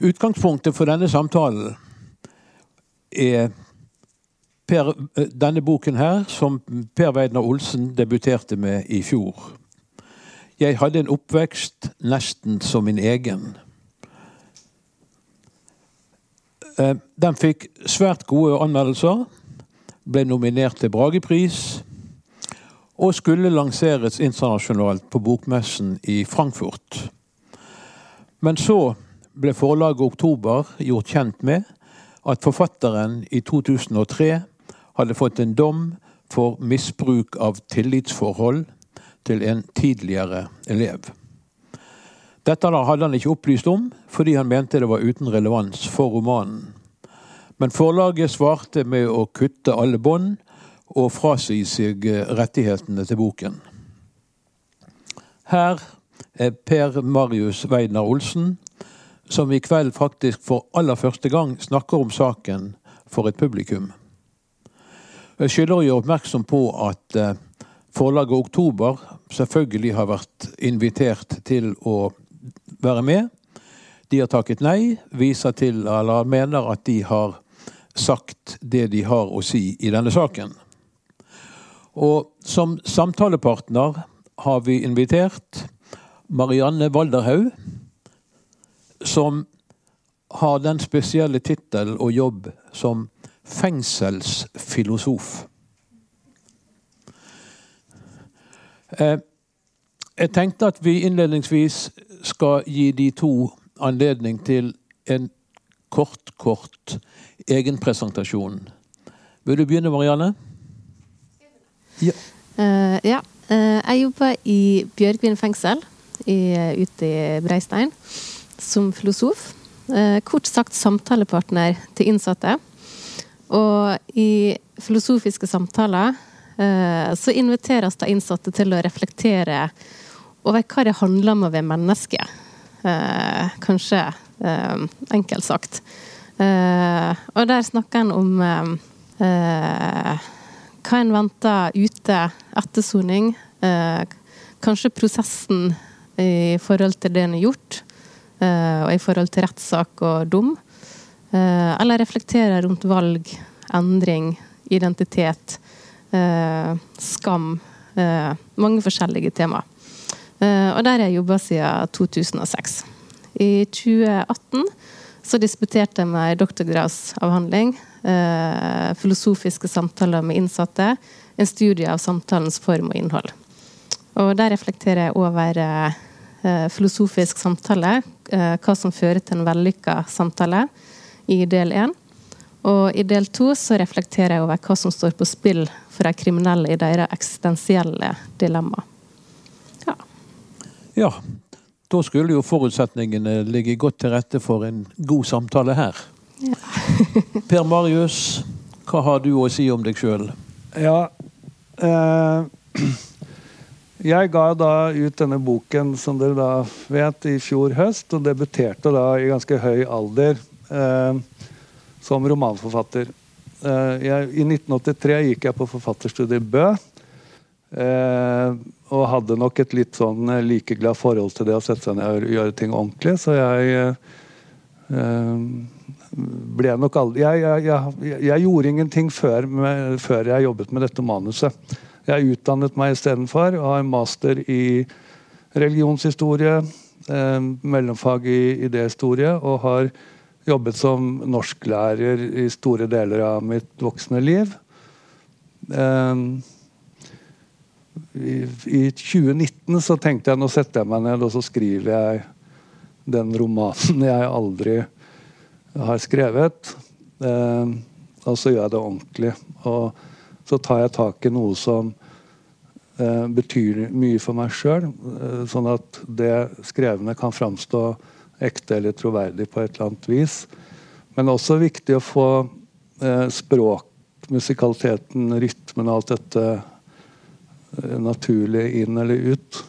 Utgangspunktet for denne samtalen er per, denne boken her, som Per Weidner Olsen debuterte med i fjor. Jeg hadde en oppvekst nesten som min egen. Eh, den fikk svært gode anmeldelser, ble nominert til Bragepris og skulle lanseres internasjonalt på bokmessen i Frankfurt. Men så ble forlaget Oktober gjort kjent med at forfatteren i 2003 hadde fått en dom for misbruk av tillitsforhold til en tidligere elev. Dette hadde han ikke opplyst om, fordi han mente det var uten relevans for romanen. Men forlaget svarte med å kutte alle bånd og frasi seg rettighetene til boken. Her er Per Marius Weidner Olsen, som i kveld faktisk for aller første gang snakker om saken for et publikum. Jeg skylder å gjøre oppmerksom på at eh, forlaget Oktober selvfølgelig har vært invitert til å være med. De har takket nei, viser til, eller mener at de har sagt det de har å si i denne saken. Og som samtalepartner har vi invitert Marianne Walderhaug, som har den spesielle tittel og jobb som fengselsfilosof. Eh, jeg tenkte at vi innledningsvis skal gi de to anledning til en kort, kort egenpresentasjon. Vil du begynne, Marianne? Ja. Uh, ja. Uh, jeg jobber i Bjørgvin fengsel i, ute i Breistein som filosof. Uh, kort sagt samtalepartner til innsatte. Og i filosofiske samtaler så inviteres de innsatte til å reflektere over hva det handler om å være menneske. kanskje enkelt sagt. og der snakker en om hva en venter ute etter soning. Eh, kanskje prosessen i forhold til det en har gjort, eh, og i forhold til rettssak og dom. Eh, eller reflektere rundt valg, endring, identitet, eh, skam. Mange forskjellige tema. Eh, og der har jeg jobba siden 2006. I 2018 så disputerte jeg med doktorgradsavhandling filosofiske samtaler med innsatte. En studie av samtalens form og innhold. Og der reflekterer jeg over filosofisk samtale. Eh, hva som fører til en vellykka samtale, i del én. Og i del to så reflekterer jeg over hva som står på spill for de kriminelle i deres eksistensielle dilemma. Ja. ja. Da skulle jo forutsetningene ligge godt til rette for en god samtale her. Ja. per Marius, hva har du å si om deg sjøl? Ja eh, Jeg ga da ut denne boken, som dere da vet, i fjor høst. Og debuterte da i ganske høy alder eh, som romanforfatter. Eh, jeg, I 1983 gikk jeg på forfatterstudiet i Bø. Eh, og hadde nok et litt sånn eh, likeglad forhold til det å sette seg ned og gjøre ting ordentlig. Så jeg eh, ble nok aldri jeg, jeg, jeg, gjorde ingenting før, med, før, jeg jobbet med dette manuset. Jeg utdannet meg istedenfor og har en master i religionshistorie, eh, mellomfag i idéhistorie, og har jobbet som norsklærer i store deler av mitt voksne liv. Eh, i, I 2019 så tenkte jeg nå setter jeg meg ned og så skriver jeg den romanen jeg aldri har skrevet. Eh, og så gjør jeg det ordentlig. Og så tar jeg tak i noe som eh, betyr mye for meg sjøl, eh, sånn at det skrevne kan framstå ekte eller troverdig på et eller annet vis. Men også viktig å få eh, språk, musikaliteten, rytmen og alt dette eh, naturlig inn eller ut.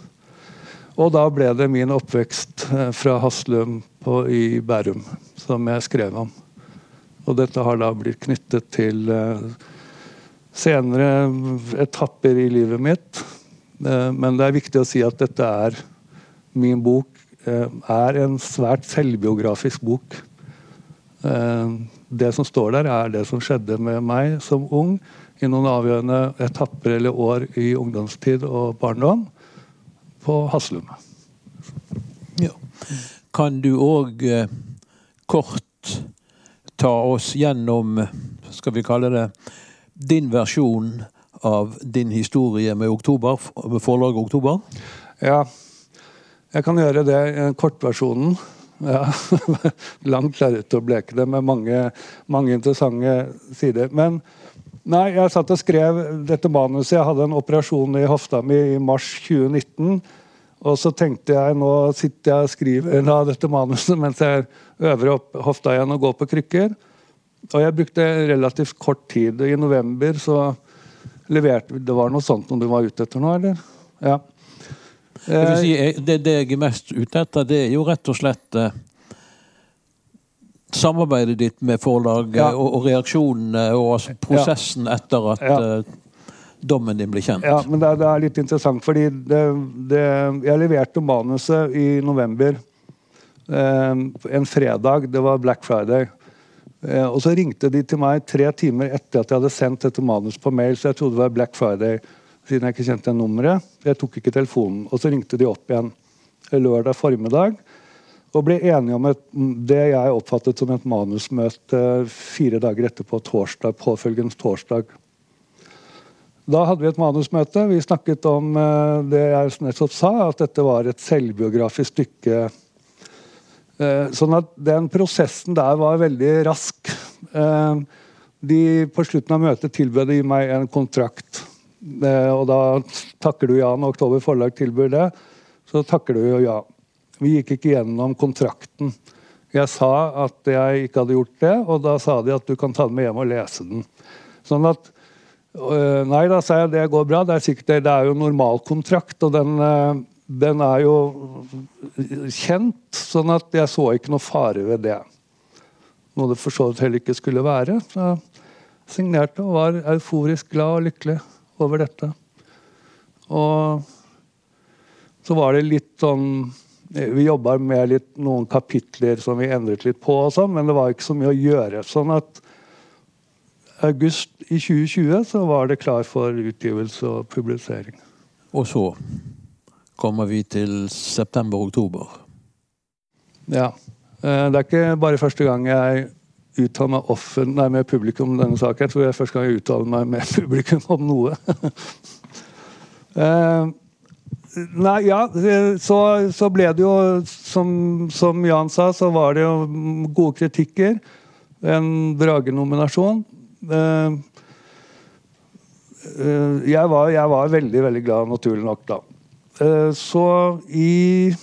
Og da ble det min oppvekst eh, fra Haslum på, i Bærum som jeg skrev om. Og dette har da blitt knyttet til uh, senere etapper i livet mitt. Uh, men det er viktig å si at dette er min bok er en svært selvbiografisk bok. Det som står der, er det som skjedde med meg som ung i noen avgjørende etapper eller år i ungdomstid og barndom på Haslum. Ja. Kan du òg eh, kort ta oss gjennom, skal vi kalle det, din versjon av din historie med, oktober, med forlaget Oktober? Ja, jeg kan gjøre det i kortversjonen. Ja. Langt lerret å bleke det med mange, mange, interessante sider. Men nei, jeg satt og skrev dette manuset. Jeg hadde en operasjon i hofta mi i mars 2019. Og så tenkte jeg nå sitter jeg og skriver da, dette manuset mens jeg øver opp hofta igjen og går på krykker. Og jeg brukte relativt kort tid. I november så leverte Det var noe sånt når du var ute etter nå, eller? Ja. Si, det, det, jeg er mest ute etter, det er jo rett og slett eh, samarbeidet ditt med forlaget ja. og, og, reaksjonene og altså, prosessen ja. etter at ja. uh, dommen din ble kjent. Ja, men det, det er litt interessant, fordi det, jeg leverte manuset i november. Eh, en fredag. Det var Black Friday. Uh, og så ringte de til meg tre timer etter at jeg hadde sendt dette manuset på mail, så jeg trodde det var Black Friday siden jeg ikke kjente nummeret. Jeg tok ikke telefonen. Og så ringte de opp igjen lørdag formiddag og ble enige om et, det jeg oppfattet som et manusmøte fire dager etterpå, torsdag, påfølgende torsdag. Da hadde vi et manusmøte. Vi snakket om det jeg nettopp sa, at dette var et selvbiografisk stykke. Uh, sånn at den prosessen der var veldig rask. Uh, de På slutten av møtet tilbød de meg en kontrakt. Eh, og da takker du ja når Oktober Forlag tilbyr det. Så takker du jo ja. Vi gikk ikke gjennom kontrakten. Jeg sa at jeg ikke hadde gjort det, og da sa de at du kan ta den med hjem og lese den. Sånn at Nei da, sa jeg, det går bra. Det er sikkert det. Er jo normalkontrakt, og den, den er jo kjent. Sånn at jeg så ikke noe fare ved det. Noe det for så vidt heller ikke skulle være. Så jeg signerte og var euforisk glad og lykkelig over dette. Og så var det litt sånn Vi jobba med litt, noen kapitler som vi endret litt på, og sånn, men det var ikke så mye å gjøre. Sånn at august i 2020 så var det klar for utgivelse og publisering. Og så kommer vi til september-oktober. Ja. Eh, det er ikke bare første gang jeg uttaler meg offen, nei, med publikum om denne saken. Jeg tror det er første gang jeg uttaler meg med publikum om noe. uh, nei, ja, så, så, ble det jo som, som, Jan sa, så var det jo gode kritikker. En Drage-nominasjon. Jeg, var, jeg, var, veldig, veldig glad, naturlig nok, da. Så i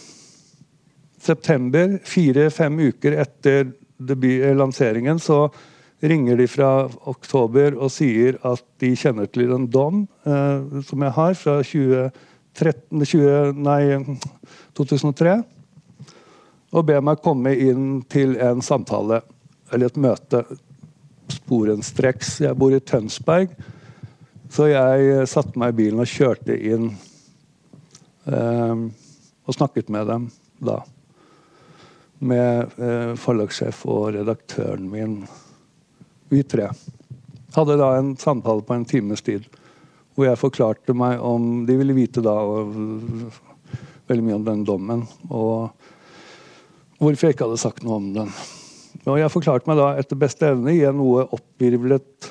september, fire-fem uker etter debut, lanseringen, så ringer de fra oktober og sier at de kjenner til en dom eh, som jeg har fra 2013, 20, nei, 2003. Og ber meg komme inn til en samtale, eller et møte, sporenstreks. Jeg bor i Tønsberg, så jeg satte meg i bilen og kjørte inn eh, og snakket med dem da med eh, forlagssjef og redaktøren min. Vi tre. Hadde da en samtale på en times tid hvor jeg forklarte meg om De ville vite da veldig mye om den dommen. Og hvorfor jeg ikke hadde sagt noe om den. Og jeg forklarte meg da etter beste evne i en noe oppvirvlet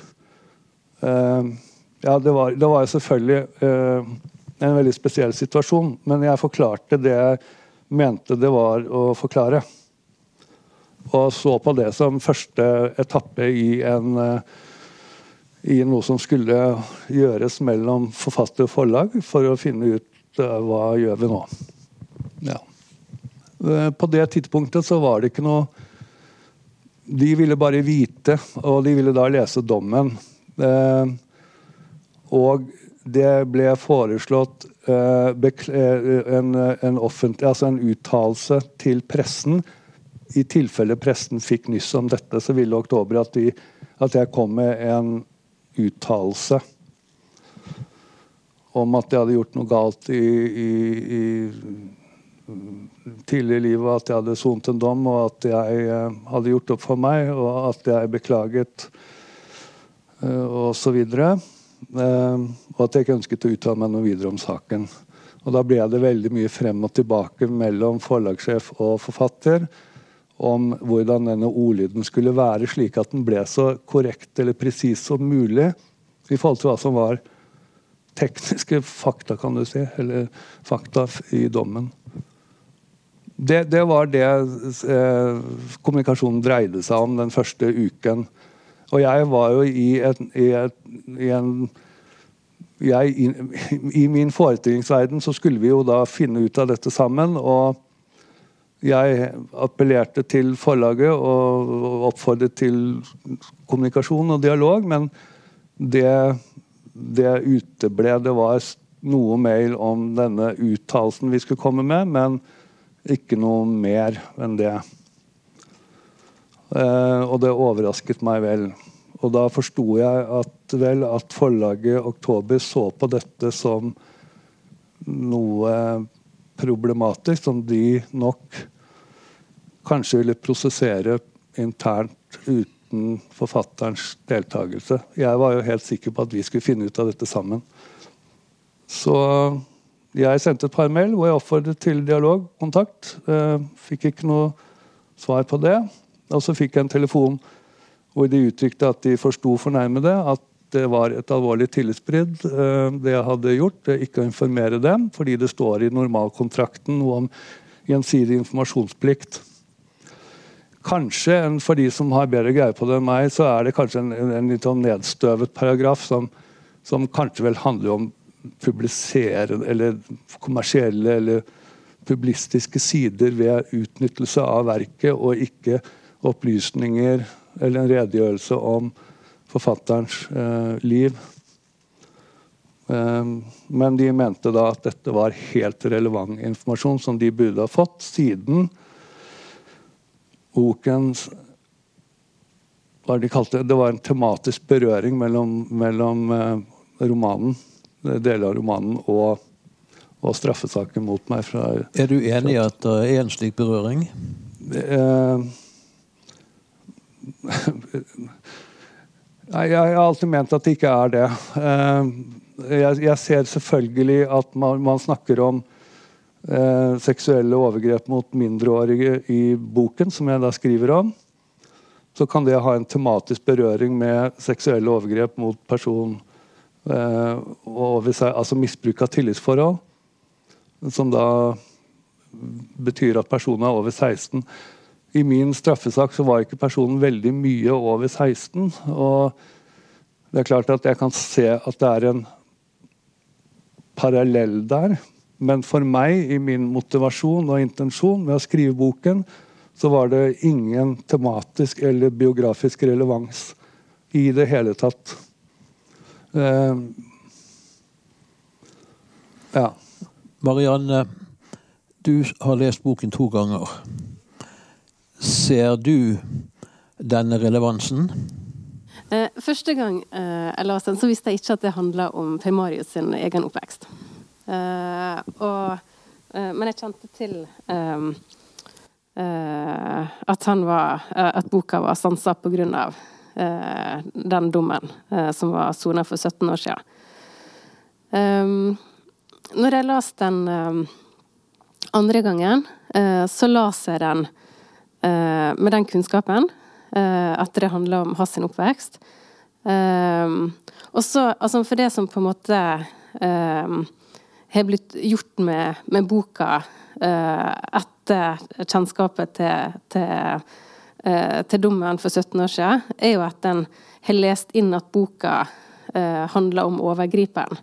eh, Ja, det var, det var selvfølgelig eh, en veldig spesiell situasjon, men jeg forklarte det jeg mente det var å forklare og så på det som første etappe i, en, eh, i noe som skulle gjøres mellom forfatter og forlag, for å finne ut uh, hva gjør vi nå. Ja. Uh, på det tidspunktet så var det ikke noe De ville bare vite, og de ville da lese dommen. Og det ble foreslått en, en, offentlig, altså en uttalelse til pressen i tilfelle pressen fikk nyss om dette, så ville Oktober at, de, at jeg kom med en uttalelse om at jeg hadde gjort noe galt i, i, i tidlig i livet at jeg hadde sont en dom, og at jeg eh, hadde gjort opp for meg, og at jeg beklaget, eh, og så videre. Eh, og at jeg ikke ønsket å uttale meg noe videre om saken. Og da ble det veldig mye frem og tilbake mellom forlagssjef og forfatter om hvordan denne ordlyden skulle være, slik at den ble så korrekt eller presis som mulig i forhold til hva som var tekniske fakta, kan du si, eller fakta i dommen. Det, det var det eh, kommunikasjonen dreide seg om den første uken. Og jeg var jo i, et, i, et, i en jeg, i, I min forestillingsverden så skulle vi jo da finne ut av dette sammen. og jeg appellerte til forlaget og oppfordret til kommunikasjon og dialog, men det, det uteble. Det var noe mail om denne uttalelsen vi skulle komme med, men ikke noe mer enn det. Eh, og det overrasket meg vel. Og da forsto jeg at, vel, at forlaget Oktober så på dette som noe problematisk, som de nok kanskje ville prosessere internt uten forfatterens deltakelse. Jeg var jo helt sikker på at vi skulle finne ut av dette sammen. Så jeg sendte et par mail hvor jeg oppfordret til dialog, kontakt. Eh, fikk ikke noe svar på det. Og så fikk jeg en telefon hvor de uttrykte at de forsto fornærmede at det var et alvorlig tillitsbrudd, eh, det jeg hadde gjort. Ikke å informere dem, fordi det står i normalkontrakten noe om gjensidig informasjonsplikt. Kanskje for de som har bedre greie på det enn meg, så er det kanskje en, en litt sånn nedstøvet paragraf som, som kanskje vel handler om publisere eller kommersielle eller publistiske sider ved utnyttelse av verket, og ikke opplysninger eller en redegjørelse om forfatterens eh, liv. Eh, men de mente da at dette var helt relevant informasjon som de burde ha fått, siden bokens hva de kalte det, det var en tematisk berøring mellom, mellom eh, romanen deler av romanen og, og straffesaken mot meg. Fra, er du enig i at det er en slik berøring? Eh, Nei, jeg har alltid ment at det ikke er det. Eh, jeg, ser selvfølgelig at man, snakker om eh, seksuelle overgrep mot mindreårige i boken, som jeg da skriver om. Så kan det ha en tematisk berøring med seksuelle overgrep mot person og altså misbruk av tillitsforhold, som da betyr at personen er over 16. I min straffesak så var ikke personen veldig mye over 16. og det er klart at jeg kan se at det er en parallell der. Men for meg, i min motivasjon og intensjon med å skrive boken, så var det ingen tematisk eller biografisk relevans i det hele tatt. Uh, ja. Marianne, du har lest boken to ganger. Ser du denne relevansen? Eh, første gang eh, jeg leste den, så visste jeg ikke at det handla om Per Marius sin egen oppvekst. Og, men jeg kjente til um, at, var, at boka var stansa av Eh, den dommen eh, som var sona for 17 år siden. Um, når jeg leste den andre gangen, uh, så leste jeg den uh, med den kunnskapen uh, at det handler om hans oppvekst. Um, og så, altså for det som på en måte har blitt gjort med, med boka etter kjennskapet til, til eh, til dommen for 17 år siden, er jo at en har lest inn at boka eh, handler om overgriperen.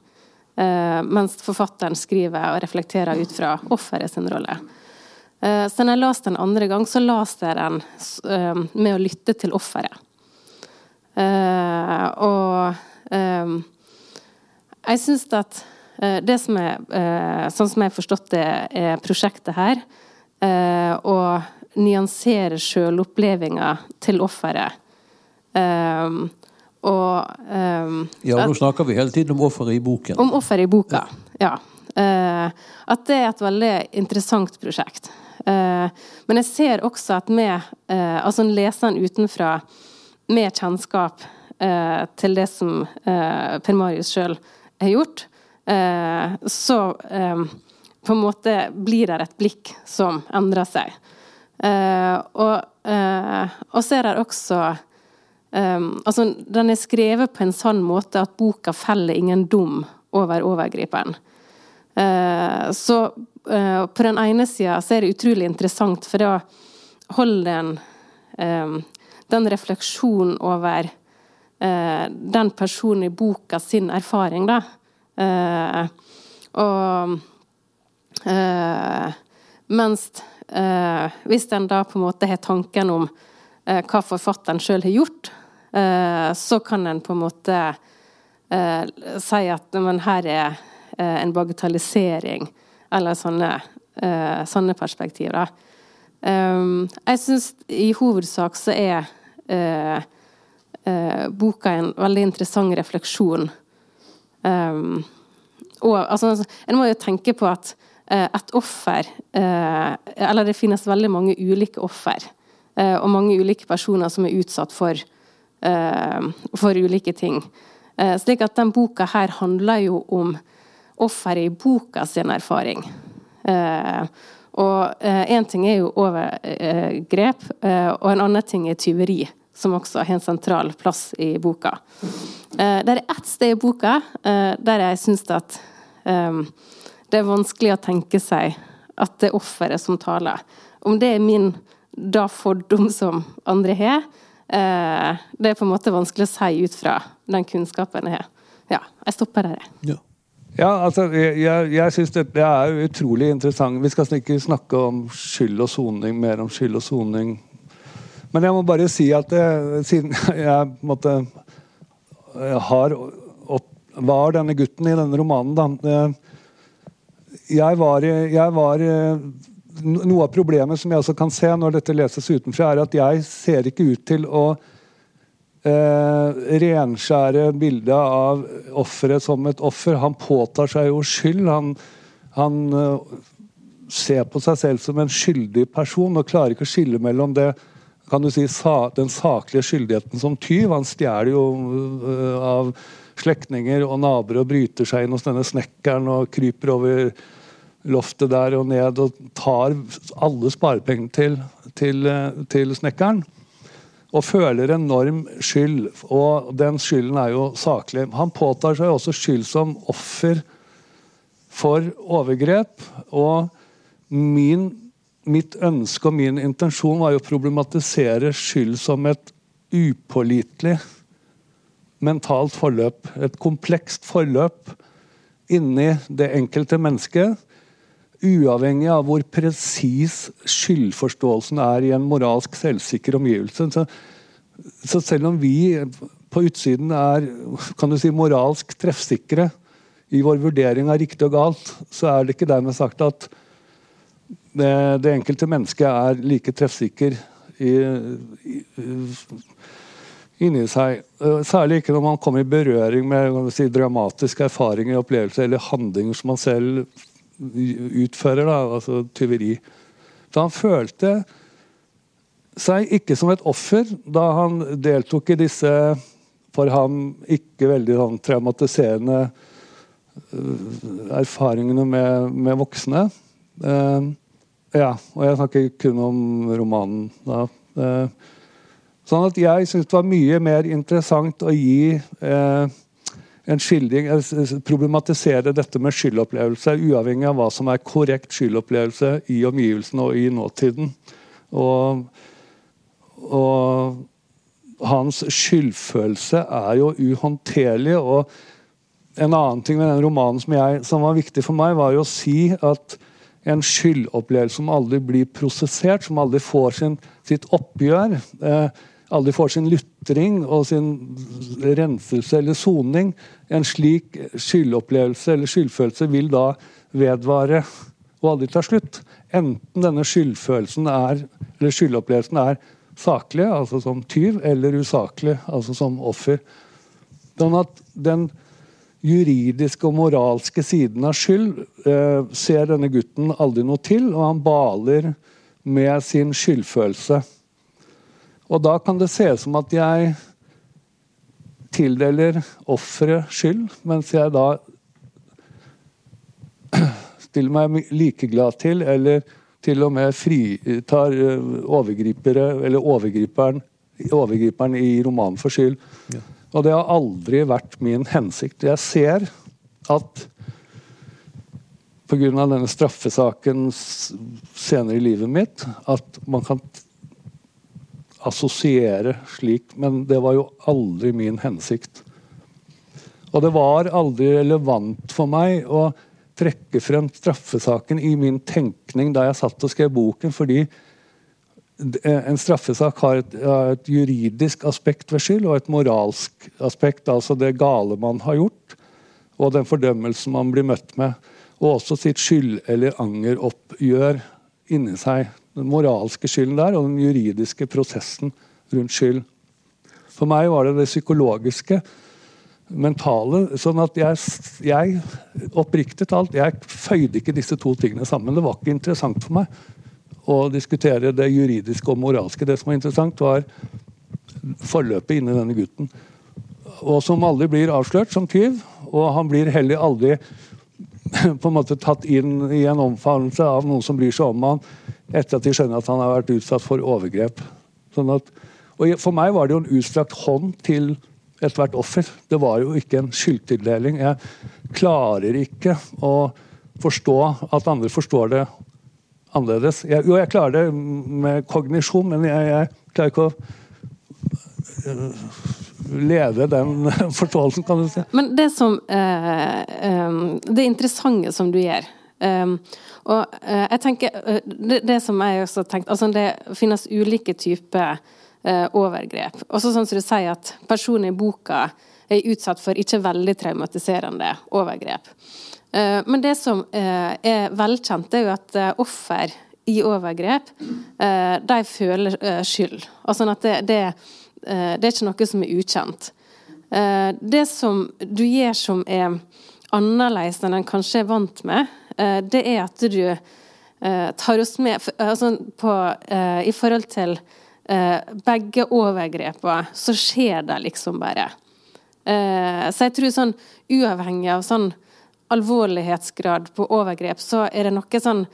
Eh, mens forfatteren skriver og reflekterer ut fra offeret sin rolle. Eh, så når jeg leste den andre gang, så leste jeg den eh, med å lytte til offeret. Eh, og jeg syns at det som er, sånn som jeg har forstått det, er prosjektet her, å nyansere sjølopplevelsen til offeret. Og Ja, nå snakker vi hele tiden om offeret i boken. Om offeret i boka, ja. at det er et veldig interessant prosjekt. Men jeg ser også at med altså leseren utenfra med kjennskap til det som Per Marius sjøl har gjort, så på en måte blir det et blikk som endrer seg. og, og så er det også altså, den er skrevet på en sånn måte at boka feller ingen dom over overgriperen. Uh, så uh, på den ene sida så er det utrolig interessant, for da holder den um, den refleksjonen over den personen i boka sin erfaring, da. og mens hvis den da på en måte har tanken om hva forfatteren sjøl har gjort, Eh, så kan en på en måte eh, si at men her er eh, en bagatellisering, eller sånne, sånne perspektiver. jeg syns i hovedsak så er boka en veldig interessant refleksjon. og altså, en må jo tenke på at et offer Eller det finnes veldig mange ulike offer. og mange ulike personer som er utsatt for Eh, for ulike ting. Eh, slik at den boka her handler jo om offeret i boka sin erfaring. Eh, og én ting er jo overgrep, og en annen ting er tyveri, som også har en sentral plass i boka. Det er ett sted i boka der jeg syns at det er vanskelig å tenke seg at det er offeret som taler. Om det er min da fordom som andre har, Eh, det er på en måte vanskelig å si ut fra den kunnskapen jeg har. Ja, jeg stopper der, jeg. Ja. Ja. altså, jeg, jeg, jeg syns det, det, er utrolig interessant. Vi skal ikke snakke om skyld og soning, mer om skyld og soning. Men jeg må bare si at det, eh, siden jeg måtte jeg har opp, var denne gutten i denne romanen, da eh, jeg var, jeg var noe av problemet som jeg også kan se når dette leses utenfra, er at jeg ser ikke ut til å eh, renskjære bildet av offeret som et offer. Han påtar seg jo skyld. Han, han eh, ser på seg selv som en skyldig person og klarer ikke å skille mellom det kan du si, sa, den saklige skyldigheten som tyv. Han stjeler jo eh, av slektninger og naboer og bryter seg inn hos denne snekkeren og kryper over loftet der og ned og tar alle sparepengene til, til, til, snekkeren. Og føler enorm skyld, og den skylden er jo saklig. Han påtar seg også skyld som offer for overgrep. Og min, mitt ønske og min intensjon var jo å problematisere skyld som et upålitelig mentalt forløp. Et komplekst forløp inni det enkelte mennesket uavhengig av hvor presis skyldforståelsen er i en moralsk selvsikker omgivelse. Så, så, selv om vi på utsiden er kan du si, moralsk treffsikre i vår vurdering av riktig og galt, så er det ikke dermed sagt at det, det enkelte mennesket er like treffsikker i, i, inni seg. Særlig ikke når man kommer i berøring med si, dramatiske erfaringer, opplevelser eller handlinger som man selv utfører, da, altså tyveri. Så han følte seg ikke som et offer da han deltok i disse for ham ikke veldig sånn, traumatiserende uh, erfaringene med, med voksne. Uh, ja, og jeg snakker kun om romanen da. Uh, sånn at jeg syntes det var mye mer interessant å gi en skildring, problematisere dette med skyldopplevelse, uavhengig av hva som er korrekt skyldopplevelse i omgivelsene og i nåtiden. Og, og hans skyldfølelse er jo uhåndterlig. og En annen ting med den romanen som, jeg, som var viktig for meg, var jo å si at en skyldopplevelse som aldri blir prosessert, som aldri får sin, sitt oppgjør eh, aldri får sin lutring og sin renselse eller soning. En slik skyldopplevelse eller skyldfølelse vil da vedvare og aldri ta slutt. Enten denne skyldfølelsen er, eller skyldopplevelsen er saklig, altså som tyv, eller usaklig, altså som offer. Sånn at den juridiske og moralske siden av skyld eh, ser denne gutten aldri noe til, og han baler med sin skyldfølelse. Og da kan det se ut som at jeg tildeler offeret skyld, mens jeg da stiller meg likeglad til, eller til og med fritar eh, overgripere, eller overgriperen, overgriperen i romanen for skyld. Ja. Og det har aldri vært min hensikt. Jeg ser at pga. denne straffesaken senere i livet mitt, at man kan assosiere slik, men det var jo aldri min hensikt. Og det var aldri relevant for meg å trekke frem straffesaken i min tenkning da jeg satt og skrev boken, fordi en straffesak har et, et, juridisk aspekt ved skyld og et moralsk aspekt, altså det gale man har gjort, og den fordømmelsen man blir møtt med. Og også sitt skyld- eller angeroppgjør inni seg. Den moralske skylden der og den juridiske prosessen rundt skyld. For meg var det det psykologiske, mentale. Sånn at jeg, jeg oppriktig talt, jeg føyde ikke disse to tingene sammen. Det var ikke interessant for meg å diskutere det juridiske og moralske. Det som var interessant, var forløpet inni denne gutten. Og som aldri blir avslørt som tyv. Og han blir heller aldri på en måte tatt inn i en omfavnelse av noen som bryr seg om han etter at de skjønner at han har vært utsatt for overgrep. Sånn at, og For meg var det jo en utstrakt hånd til ethvert offer. Det var jo ikke en skyldtildeling. Jeg klarer ikke å forstå at andre forstår det annerledes. Jeg, jo, jeg klarer det med kognisjon, men jeg, jeg klarer ikke å uh, leve den forståelsen, kan du si. Men det som uh, um, Det interessante som du gjør um, og uh, jeg tenker det, det, som jeg også tenkte altså Det finnes ulike typer overgrep. Også sånn som du sier at personen i boka er utsatt for ikke veldig traumatiserende overgrep. Men det som er velkjent, er jo at offer i overgrep, de føler skyld. Altså at det, det, det, er ikke noe som er ukjent. Det som du gjør som er annerledes enn en kanskje er vant med, det er at du tar oss med altså på, I forhold til begge overgrepene, så skjer det liksom bare. Så jeg tror sånn uavhengig av sånn alvorlighetsgrad på overgrep, så er det noe sånn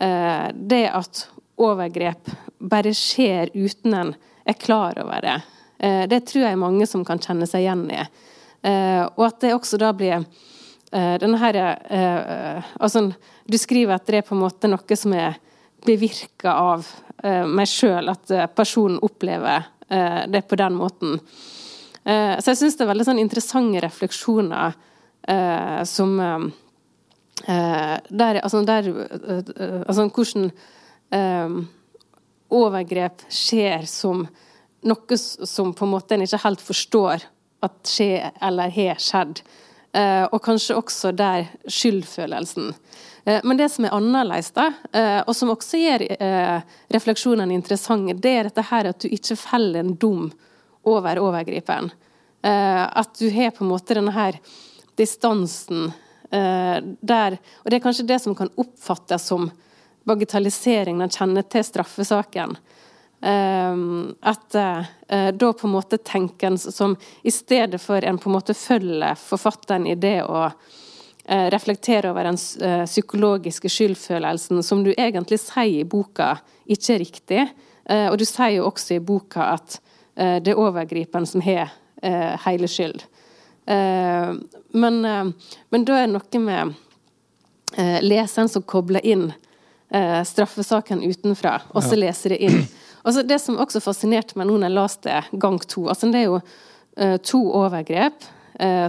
eh, Det at overgrep bare skjer uten en er klar over det, eh, det tror jeg mange som kan kjenne seg igjen i. Eh, og at det også da blir eh, her eh, altså, Du skriver at det er på en måte noe som er bevirka av eh, meg sjøl, at personen opplever det på den måten. så jeg syns det er veldig sånn interessante refleksjoner eh, som eh, der, altså, der, eh, altså hvordan eh, overgrep skjer som noe som på en måte en ikke helt forstår at skjer eller har skjedd. Eh, og kanskje også der skyldfølelsen. Eh, men det som er annerledes, da, og som også gjør refleksjonene interessante, det er dette her at du ikke feller en dom over overgriperen. At du har på en måte denne her distansen eh, der Og det er kanskje det som kan oppfattes som bagatellisering når en kjenner til straffesaken. Eh, at eh, da på en måte tenker en som I stedet for en på en måte følger forfatteren i det å eh, reflektere over den eh, psykologiske skyldfølelsen, som du egentlig sier i boka ikke er riktig. Og du sier jo også i boka at det er overgriperen som har hele skyld. Eh, men, men da er det noe med leseren som kobler inn straffesaken utenfra, og så leser det inn. Altså det som også fascinerte meg nå når jeg leste det gang to altså Det er jo to overgrep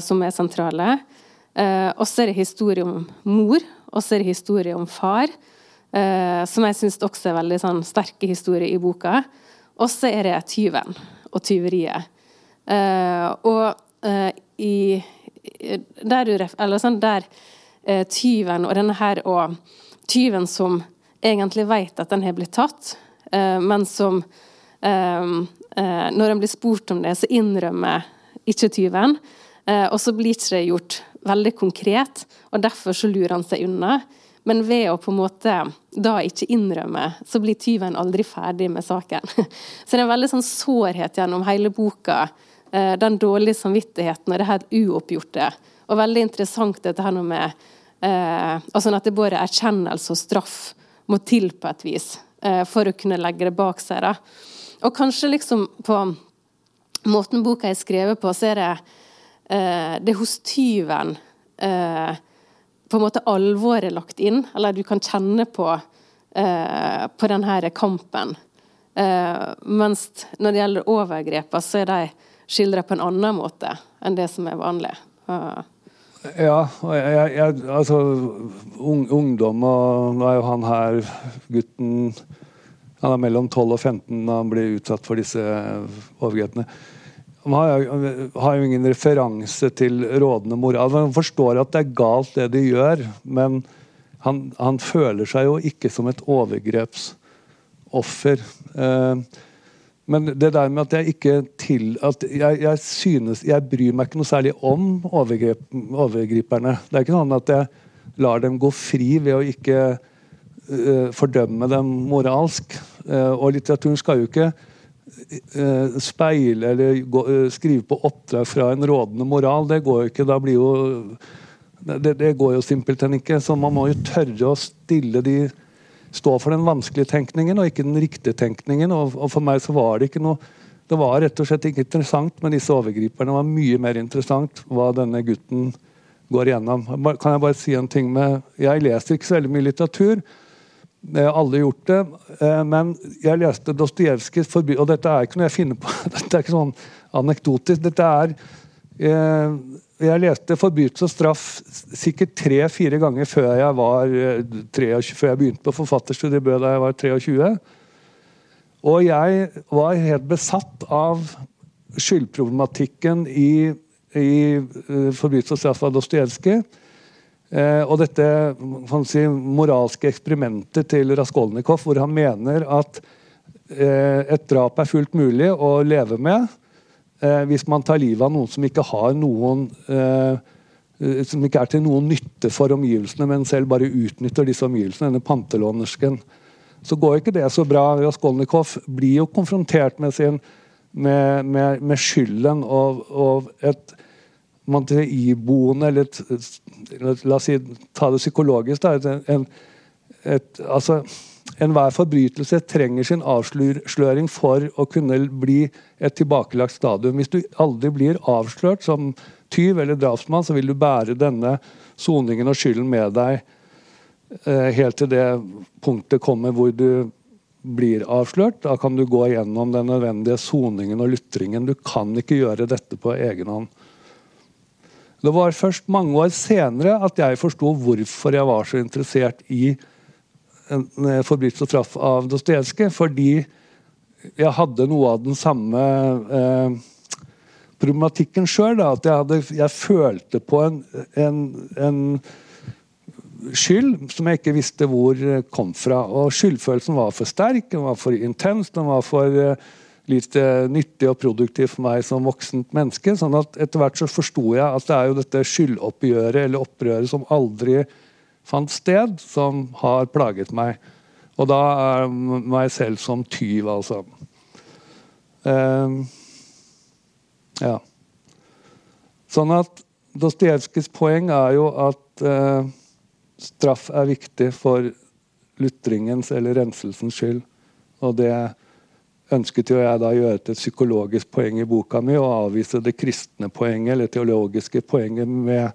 som er sentrale. og så er det historie om mor, og så er det historie om far. som jeg syns også er veldig sånn, sterke historier i boka. Og så er det tyven og tyveriet. og i Der, eller sånn, der tyven og denne her og tyven som egentlig vet at den har blitt tatt, men som eh, eh Når en blir spurt om det, så innrømmer ikke tyven. Eh, og så blir ikke det gjort veldig konkret, og derfor så lurer han seg unna. Men ved å på en måte da ikke innrømme, så blir tyven aldri ferdig med saken. Så det er en veldig sånn sårhet gjennom hele boka. Eh, den dårlige samvittigheten og det her uoppgjorte. Og veldig interessant dette her med eh, altså at det både erkjennelse og straff må til på et vis eh, for å kunne legge det bak seg. Da. Og kanskje liksom på måten boka er skrevet på, så er det eh, det hos tyven eh, på en måte alvoret lagt inn, eller du kan kjenne på, eh, på denne kampen. Eh, mens når det gjelder overgrepene, så er de skildra på en annen måte enn det som er vanlig. Uh. Ja, jeg, jeg, altså un, Ungdom og Nå er jo han her gutten Han er mellom 12 og 15 da han blir utsatt for disse overgrepene. Han har, har, jo ingen referanse til rådende moral. Han forstår at det er galt, det de gjør, men han, han føler seg jo ikke som et overgrepsoffer. Eh, men det der med at jeg ikke til at jeg, jeg, synes, jeg bryr meg ikke noe særlig om overgrep, overgriperne. Det er ikke sånn at jeg lar dem gå fri ved å ikke uh, fordømme dem moralsk. Uh, og litteraturen skal jo ikke uh, speile eller gå, skrive på oppdrag fra en rådende moral. Det går jo ikke. Da blir jo det, det, går jo simpelthen ikke. Så man må jo tørre å stille de Stå for den vanskelige tenkningen og ikke den riktige tenkningen. Og, og, for meg så var det ikke noe Det var rett og slett ikke interessant, men disse overgriperne var mye mer interessant hva denne gutten går igjennom. Kan jeg bare si en ting med Jeg leser ikke så veldig mye litteratur. Alle har gjort det. Eh, men jeg leste Dostojevskijs Og dette er ikke noe jeg finner på. Dette er ikke sånn anekdotisk. Dette er eh, Jeg leste 'Forbrytelse og straff' sikkert tre-fire ganger før jeg var 23, eh, før jeg begynte på forfatterstudiet da jeg var 23. Og jeg var helt besatt av skyldproblematikken i, i 'Forbrytelse og straff' av Dostojevskij. Eh, og dette si, moralske eksperimentet til Raskolnikov, hvor han mener at eh, et drap er fullt mulig å leve med eh, hvis man tar livet av noen som ikke har noen eh, som ikke er til noen nytte for omgivelsene, men selv bare utnytter disse omgivelsene. Denne pantelånersken. Så går ikke det så bra. Raskolnikov blir jo konfrontert med, sin, med, med, med skylden og, og et man til iboende eller et, La oss si, ta det psykologisk. Da, en, et, altså, Enhver forbrytelse trenger sin avsløring for å kunne bli et tilbakelagt stadium. Hvis du aldri blir avslørt som tyv eller drapsmann, så vil du bære denne soningen og skylden med deg eh, helt til det punktet kommer hvor du blir avslørt. Da kan du gå gjennom den nødvendige soningen og lytringen. Du kan ikke gjøre dette på egen hånd. Det var først mange år senere at jeg forsto hvorfor jeg var så interessert i en forbrytelse og straff av Dostojevskij. Fordi jeg hadde noe av den samme eh, problematikken sjøl. At jeg, hadde, jeg, følte på en, en, en, skyld som jeg ikke visste hvor kom fra. Og skyldfølelsen var for sterk, den var for intens, den var for lite nyttig og produktiv for meg som voksent menneske. sånn at Etter hvert så forsto jeg at det er jo dette skyldoppgjøret eller opprøret som aldri fant sted, som har plaget meg. Og da er meg selv som tyv, altså. Um, ja. Sånn at Dostojevskijs poeng er jo at uh, straff er viktig for lutringens eller renselsens skyld. Og det ønsket jo jeg da å gjøre til et psykologisk poeng i boka mi og avvise det kristne poenget eller teologiske poenget med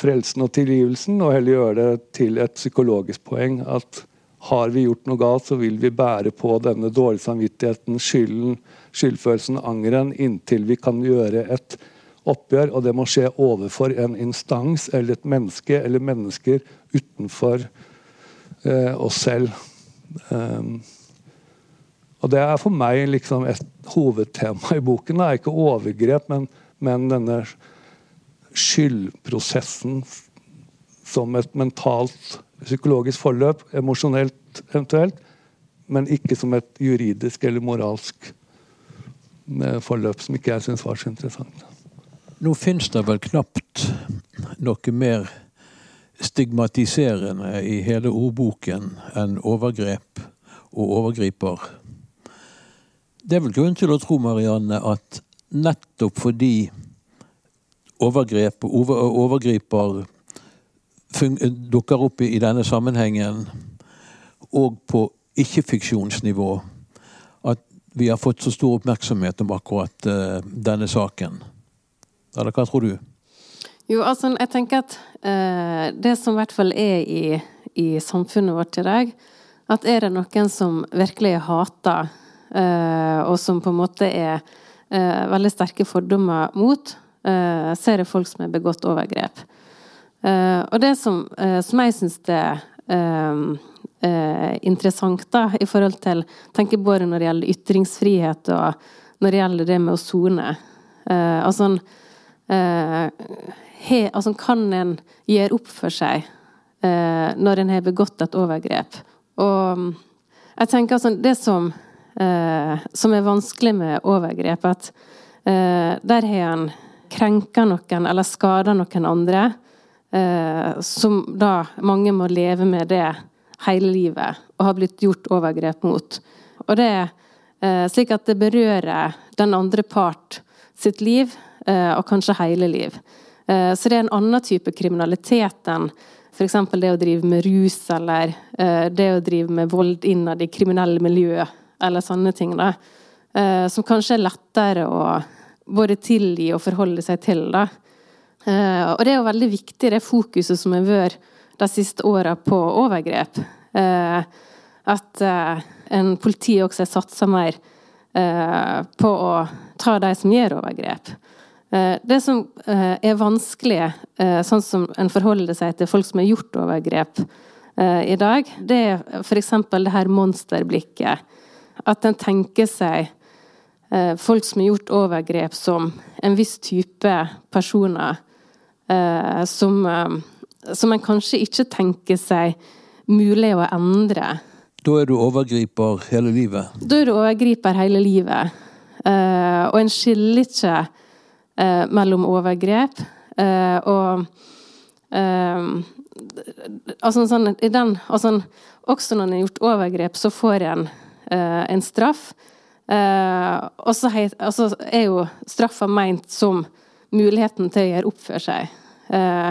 frelsen og tilgivelsen, og heller gjøre det til et psykologisk poeng at har vi gjort noe galt, så vil vi bære på denne dårlige samvittigheten, skylden, skyldfølelsen, angeren, inntil vi kan gjøre et oppgjør. Og det må skje overfor en instans eller et menneske eller mennesker utenfor eh, oss selv. Um, og Det er for meg liksom et hovedtema i boken. Det er ikke overgrep, men, men denne skyldprosessen som et mentalt, psykologisk forløp, emosjonelt eventuelt, men ikke som et juridisk eller moralsk eh, forløp, som ikke jeg syns var så interessant. Nå finnes det vel knapt noe mer stigmatiserende i hele ordboken enn overgrep og overgriper. Det er vel grunn til å tro, Marianne, at nettopp fordi overgrep over, overgriper dukker opp i, i denne sammenhengen, og på ikke-fiksjonsnivå, at vi har fått så stor oppmerksomhet om akkurat uh, denne saken. Eller hva tror du? Jo, altså, jeg tenker at uh, det som i hvert fall er i, i, samfunnet vårt i dag, at er det noen som virkelig hater, uh, og som på en måte er veldig sterke fordommer mot, så ser det folk som har begått overgrep. og det som, som jeg syns er interessant, da, i forhold til tenker både når det gjelder ytringsfrihet, og når det gjelder det med å sone. altså Eh, he, altså kan en gjøre opp for seg eh, når en har begått et overgrep. Og jeg tenker altså det som, eh, som er vanskelig med overgrep, at der har en krenka noen eller skader noen andre, som da mange må leve med det hele livet og har blitt gjort overgrep mot. Og det er slik at det berører den andre part sitt liv Eh, og kanskje hele liv. Eh, så det er en annen type kriminalitet enn f.eks. det å drive med rus, eller eh, det å drive med vold innad i kriminelle miljø, eller sånne ting. da. Som kanskje er lettere å både tilgi og forholde seg til. da. Og det er jo veldig viktig, det fokuset som har vært de siste åra på overgrep. At en politi også satsa mer på å ta de som gjør overgrep. Eh, det som eh, er vanskelig, eh, sånn som en forholder seg til folk som har gjort overgrep i dag, det er f.eks. det her monsterblikket. At en tenker seg folk som har gjort overgrep som en viss type personer som, som en kanskje ikke tenker seg mulig å endre. Da er du overgriper hele livet? Da er du overgriper hele livet. Og en skiller ikke eh, mellom overgrep. Eh, og eh, altså sånn, den, altså, Også når en har gjort overgrep, så får en eh, en straff. Eh, og så er jo straffa meint som muligheten til å gjøre opp for seg. Eh,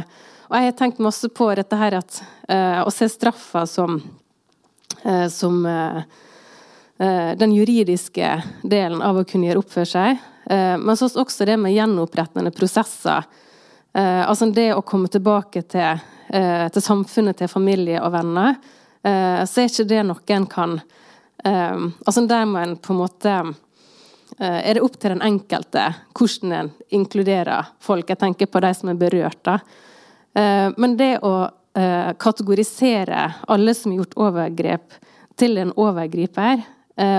og jeg har tenkt masse på dette her at å se straffa som som den juridiske delen av å kunne gjøre opp for seg, Eh, men så også det med gjenopprettende prosesser. Eh, altså det å komme tilbake til, eh, til samfunnet, til familie og venner. Så er ikke det noe en kan Altså der må en på en måte er det opp til den enkelte hvordan en inkluderer folk. Jeg tenker på de som er berørt. da. Men det å kategorisere alle som har gjort overgrep, til en overgriper,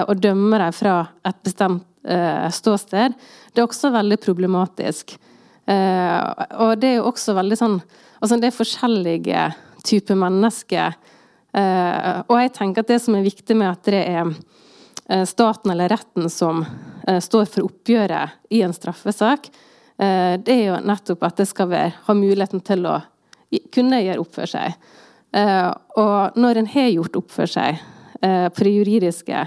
og dømme dem fra et bestemt eh, ståsted, det er også veldig problematisk. Eh, og det er jo også veldig sånn Altså, det er forskjellige typer mennesker. Eh, og jeg tenker at det som er viktig med at det er eh, staten eller retten som eh, står for oppgjøret i en straffesak, det er jo nettopp at det skal være, ha muligheten til å kunne gjøre opp for seg. og når en har gjort opp for seg på det juridiske,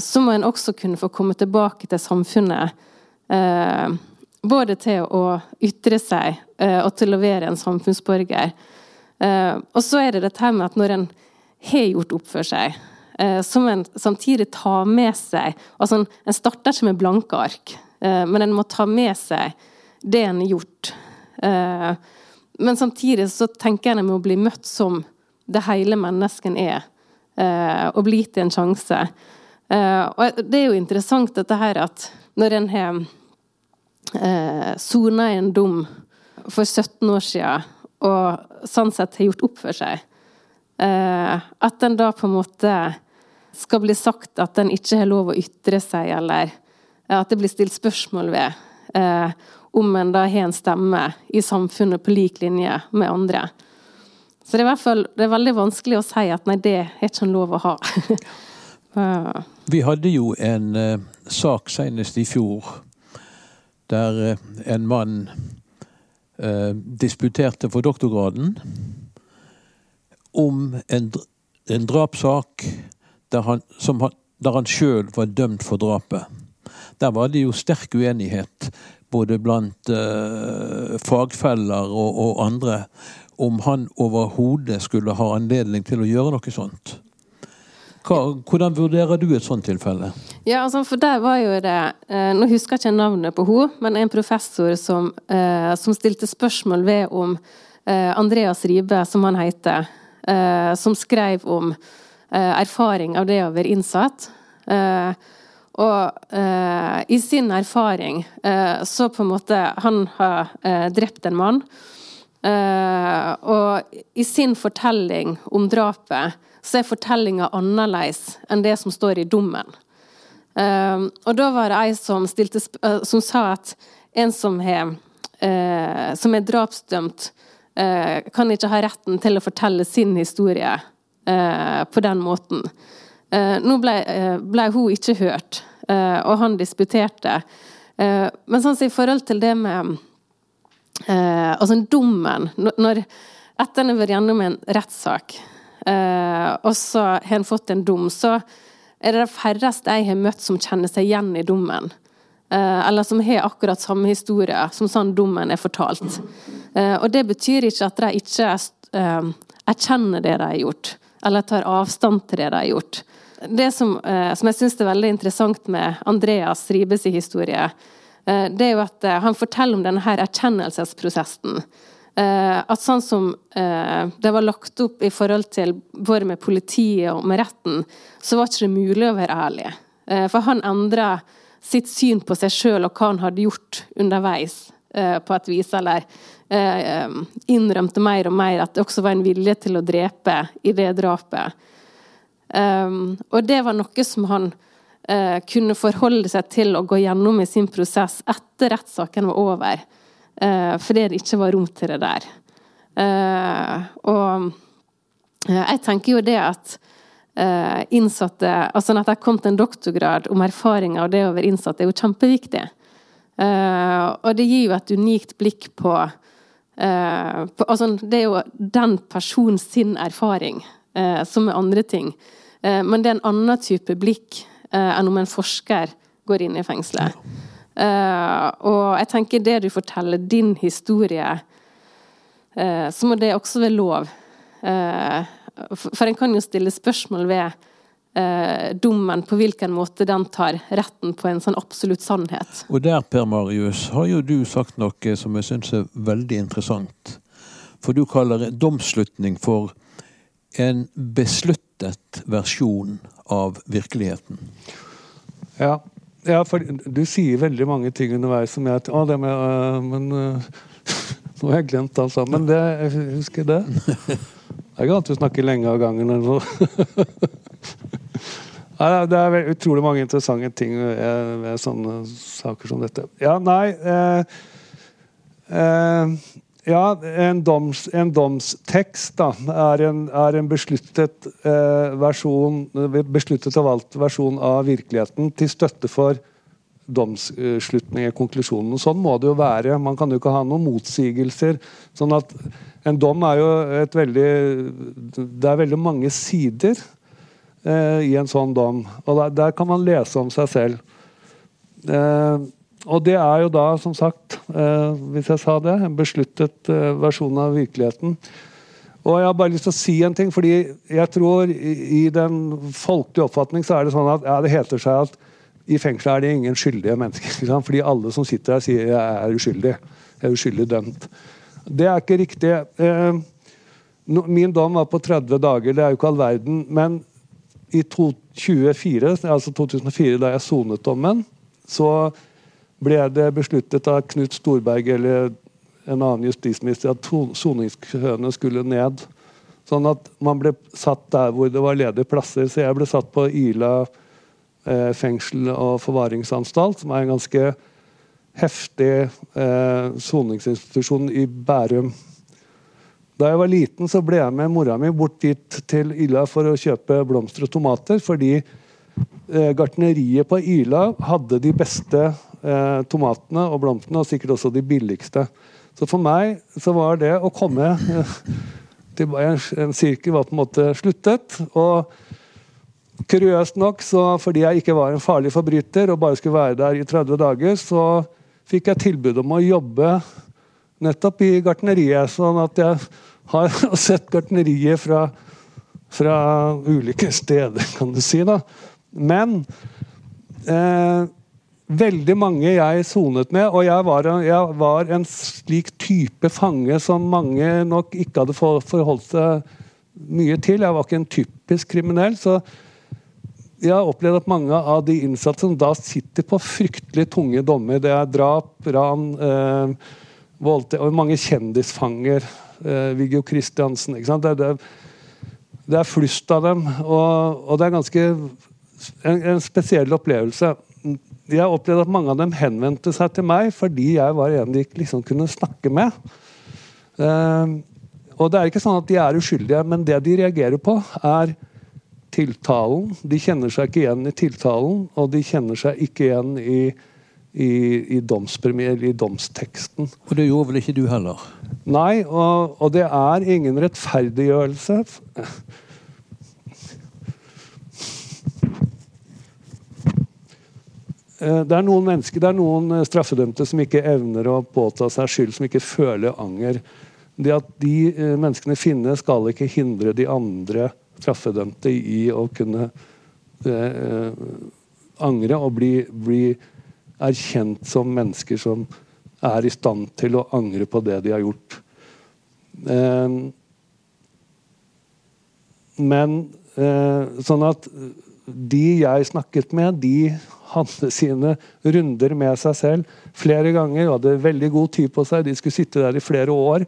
så må en også kunne få komme tilbake til samfunnet. Både til å ytre seg og til å være en samfunnsborger. Og så er det dette med at når en har gjort opp for seg, så må en samtidig ta med seg altså En starter ikke med blanke ark, men en må ta med seg det en har gjort. Men samtidig så tenker en en må bli møtt som det hele mennesken er, og bli gitt en sjanse. Eh, og det er jo interessant dette her at når en har sona sona en dom for 17 år siden, og sånn sett har gjort opp for seg, eh, at den da på en måte skal bli sagt at den ikke har lov å ytre seg, eller at det blir stilt spørsmål ved om en da har en stemme i samfunnet på lik linje med andre. Så det er i hvert fall det er veldig vanskelig å si at nei, det er ikke en lov å ha. Vi hadde jo en uh, sak senest i fjor der eh, en mann eh, disputerte for doktorgraden om en, en drapssak der han, som han, der han sjøl var dømt for drapet. Der var det jo sterk uenighet, både blant uh, fagfeller og, og, andre, om han overhodet skulle ha anledning til å gjøre noe sånt. Hva, hvordan vurderer du et sånt tilfelle? Ja, altså, for der var jo det eh, Nå husker jeg ikke navnet på henne, men en professor som, eh, som stilte spørsmål ved om eh, Andreas Ribe, som han heter, eh, som skrev om eh, erfaring av det å være innsatt. Eh, og i sin erfaring så på en måte Han har drept en mann. og i sin fortelling om drapet så er fortellinga annerledes enn det som står i dommen. Um, og da var det ei som, stilte, uh, som sa at en som, er, uh, som er drapsdømt, uh, kan ikke ha retten til å fortelle sin historie på den måten. nå ble, ble, hun ikke hørt, og han disputerte. men sånn i forhold til det med altså dommen når, Etter en har vært gjennom en rettssak Eh, og så har han fått en dom. Så er det de færreste jeg har møtt som kjenner seg igjen i dommen. Eh, eller som har akkurat samme historie som sånn dommen er fortalt. Eh, og det betyr ikke at de ikke erkjenner det de har gjort, eller tar avstand til det de har gjort. Det som, som jeg syns er veldig interessant med Andreas Ribes historie, det er jo at han forteller om denne erkjennelsesprosessen. Eh, at sånn som eh, det var lagt opp i forhold til både med politiet og med retten, så var ikke det mulig å være ærlig. Eh, for han endra sitt syn på seg sjøl og hva han hadde gjort underveis, på et vis. Eller innrømte mer og mer at det også var en vilje til å drepe i det drapet. og det var noe som han kunne forholde seg til å gå gjennom i sin prosess etter rettssaken var over. Uh, fordi det ikke var rom til det der. Uh, og uh, jeg tenker jo det at innsatte Altså at jeg kom til en doktorgrad om erfaringer og det å være innsatt, er jo kjempeviktig. og det gir jo et unikt blikk på, på altså Det er jo den persons sin erfaring, som er andre ting. men det er en annen type blikk enn om en forsker går inn i fengselet. Uh, og jeg tenker det du forteller, din historie, uh, så må det også være lov. Uh, for, for en kan jo stille spørsmål ved dommen, på hvilken måte den tar retten på en sånn absolutt sannhet. Og der, Per Marius, har jo du sagt noe som jeg syns er veldig interessant. For du kaller domsslutning for en besluttet versjon av virkeligheten. Ja, ja, for du sier veldig mange ting underveis som jeg Å, det med uh, Men uh, nå har jeg glemt alt sammen. Det, jeg husker det. Det er ikke alltid vi snakker lenge av gangen. Eller ja, det er utrolig mange interessante ting ved, ved sånne saker som dette. Ja, nei eh, eh, ja, en, doms, en domstekst da, er, en, er en besluttet, eh, versjon, besluttet og valgt versjon av virkeligheten til støtte for domsslutningen, konklusjonen. Sånn må det jo være. Man kan jo ikke ha noen motsigelser. sånn at En dom er jo et veldig Det er veldig mange sider eh, i en sånn dom. Og der, der, kan man lese om seg selv. Eh, og det er jo da, som sagt, eh, hvis jeg sa det, en besluttet eh, versjon av virkeligheten. Og jeg har bare lyst til å si en ting, fordi jeg tror i, den folkelige oppfatning så er det sånn at ja, det heter seg at i fengselet er det ingen skyldige mennesker. Fordi alle som sitter her, sier jeg er uskyldig. Jeg er uskyldig dømt. Det er ikke riktig. Eh, min dom var på 30 dager, det er jo ikke all verden. Men i 2004, altså 2004, da jeg sonet dommen, så ble det besluttet av Knut Storberget eller en annen justisminister at soningskøene skulle ned. Sånn at man ble satt der hvor det var ledige plasser. Så jeg ble satt på Ila eh, fengsel og forvaringsanstalt, som er en ganske heftig eh, soningsinstitusjon i Bærum. Da jeg var liten, så ble jeg med mora mi bort dit til Ila for å kjøpe blomster og tomater, fordi eh, gartneriet på Ila hadde de beste eh, tomatene og blomstene, og sikkert også de billigste. Så for meg så var det å komme eh, til en, en sirkel var på en måte sluttet. og Kuriøst nok, så fordi jeg ikke var en farlig forbryter og bare skulle være der i 30 dager, så fikk jeg tilbud om å jobbe nettopp i gartneriet. Sånn at jeg har sett gartneriet fra, fra ulike steder, kan du si. da. Men eh, veldig mange jeg sonet med, og jeg var, jeg var, en slik type fange som mange nok ikke hadde forholdt seg mye til. Jeg var ikke en typisk kriminell. så jeg har opplevd at mange av de innsatte som da sitter på fryktelig tunge dommer, det er drap, ran, eh, voldtekt og mange kjendisfanger. Eh, Viggo Kristiansen. Det, det, det, er flust av dem, og, og det er ganske en, en spesiell opplevelse jeg opplevd at mange av dem henvendte seg til meg fordi jeg var en de liksom kunne snakke med. Uh, og det er ikke sånn at de er uskyldige, men det de reagerer på, er tiltalen. De kjenner seg ikke igjen i tiltalen, og de kjenner seg ikke igjen i, i, i, i domsteksten. Og det gjorde vel ikke du heller? Nei, og, og det er ingen rettferdiggjørelse. Det er noen mennesker, det er noen eh, straffedømte som ikke evner å påta seg skyld, som ikke føler anger. Det at de eh, menneskene finnes, skal ikke hindre de andre straffedømte i å kunne eh, angre og bli, bli, erkjent som mennesker som er i stand til å angre på det de har gjort. Eh, men eh, sånn at de jeg snakket med, de hadde sine runder med seg selv flere ganger. og Hadde veldig god tid på seg. De skulle sitte der i flere år.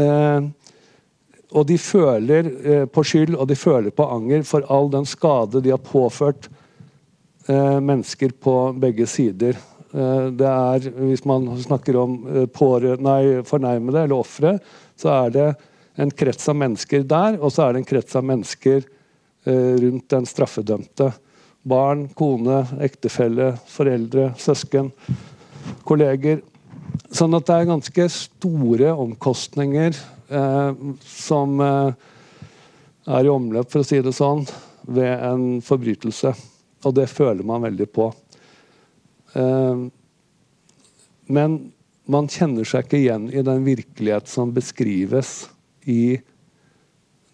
Eh, og de føler eh, på skyld og de føler på anger for all den skade de har påført eh, mennesker på begge sider. Eh, det er, Hvis man snakker om eh, nei, fornærmede eller ofre, så er det en krets av mennesker der, og så er det en krets av mennesker eh, rundt den straffedømte. Barn, kone, ektefelle, foreldre, søsken, kolleger. Sånn at det er ganske store omkostninger eh, som eh, er i omløp, for å si det sånn, ved en forbrytelse. Og det føler man veldig på. Eh, men man kjenner seg ikke igjen i den virkelighet som beskrives i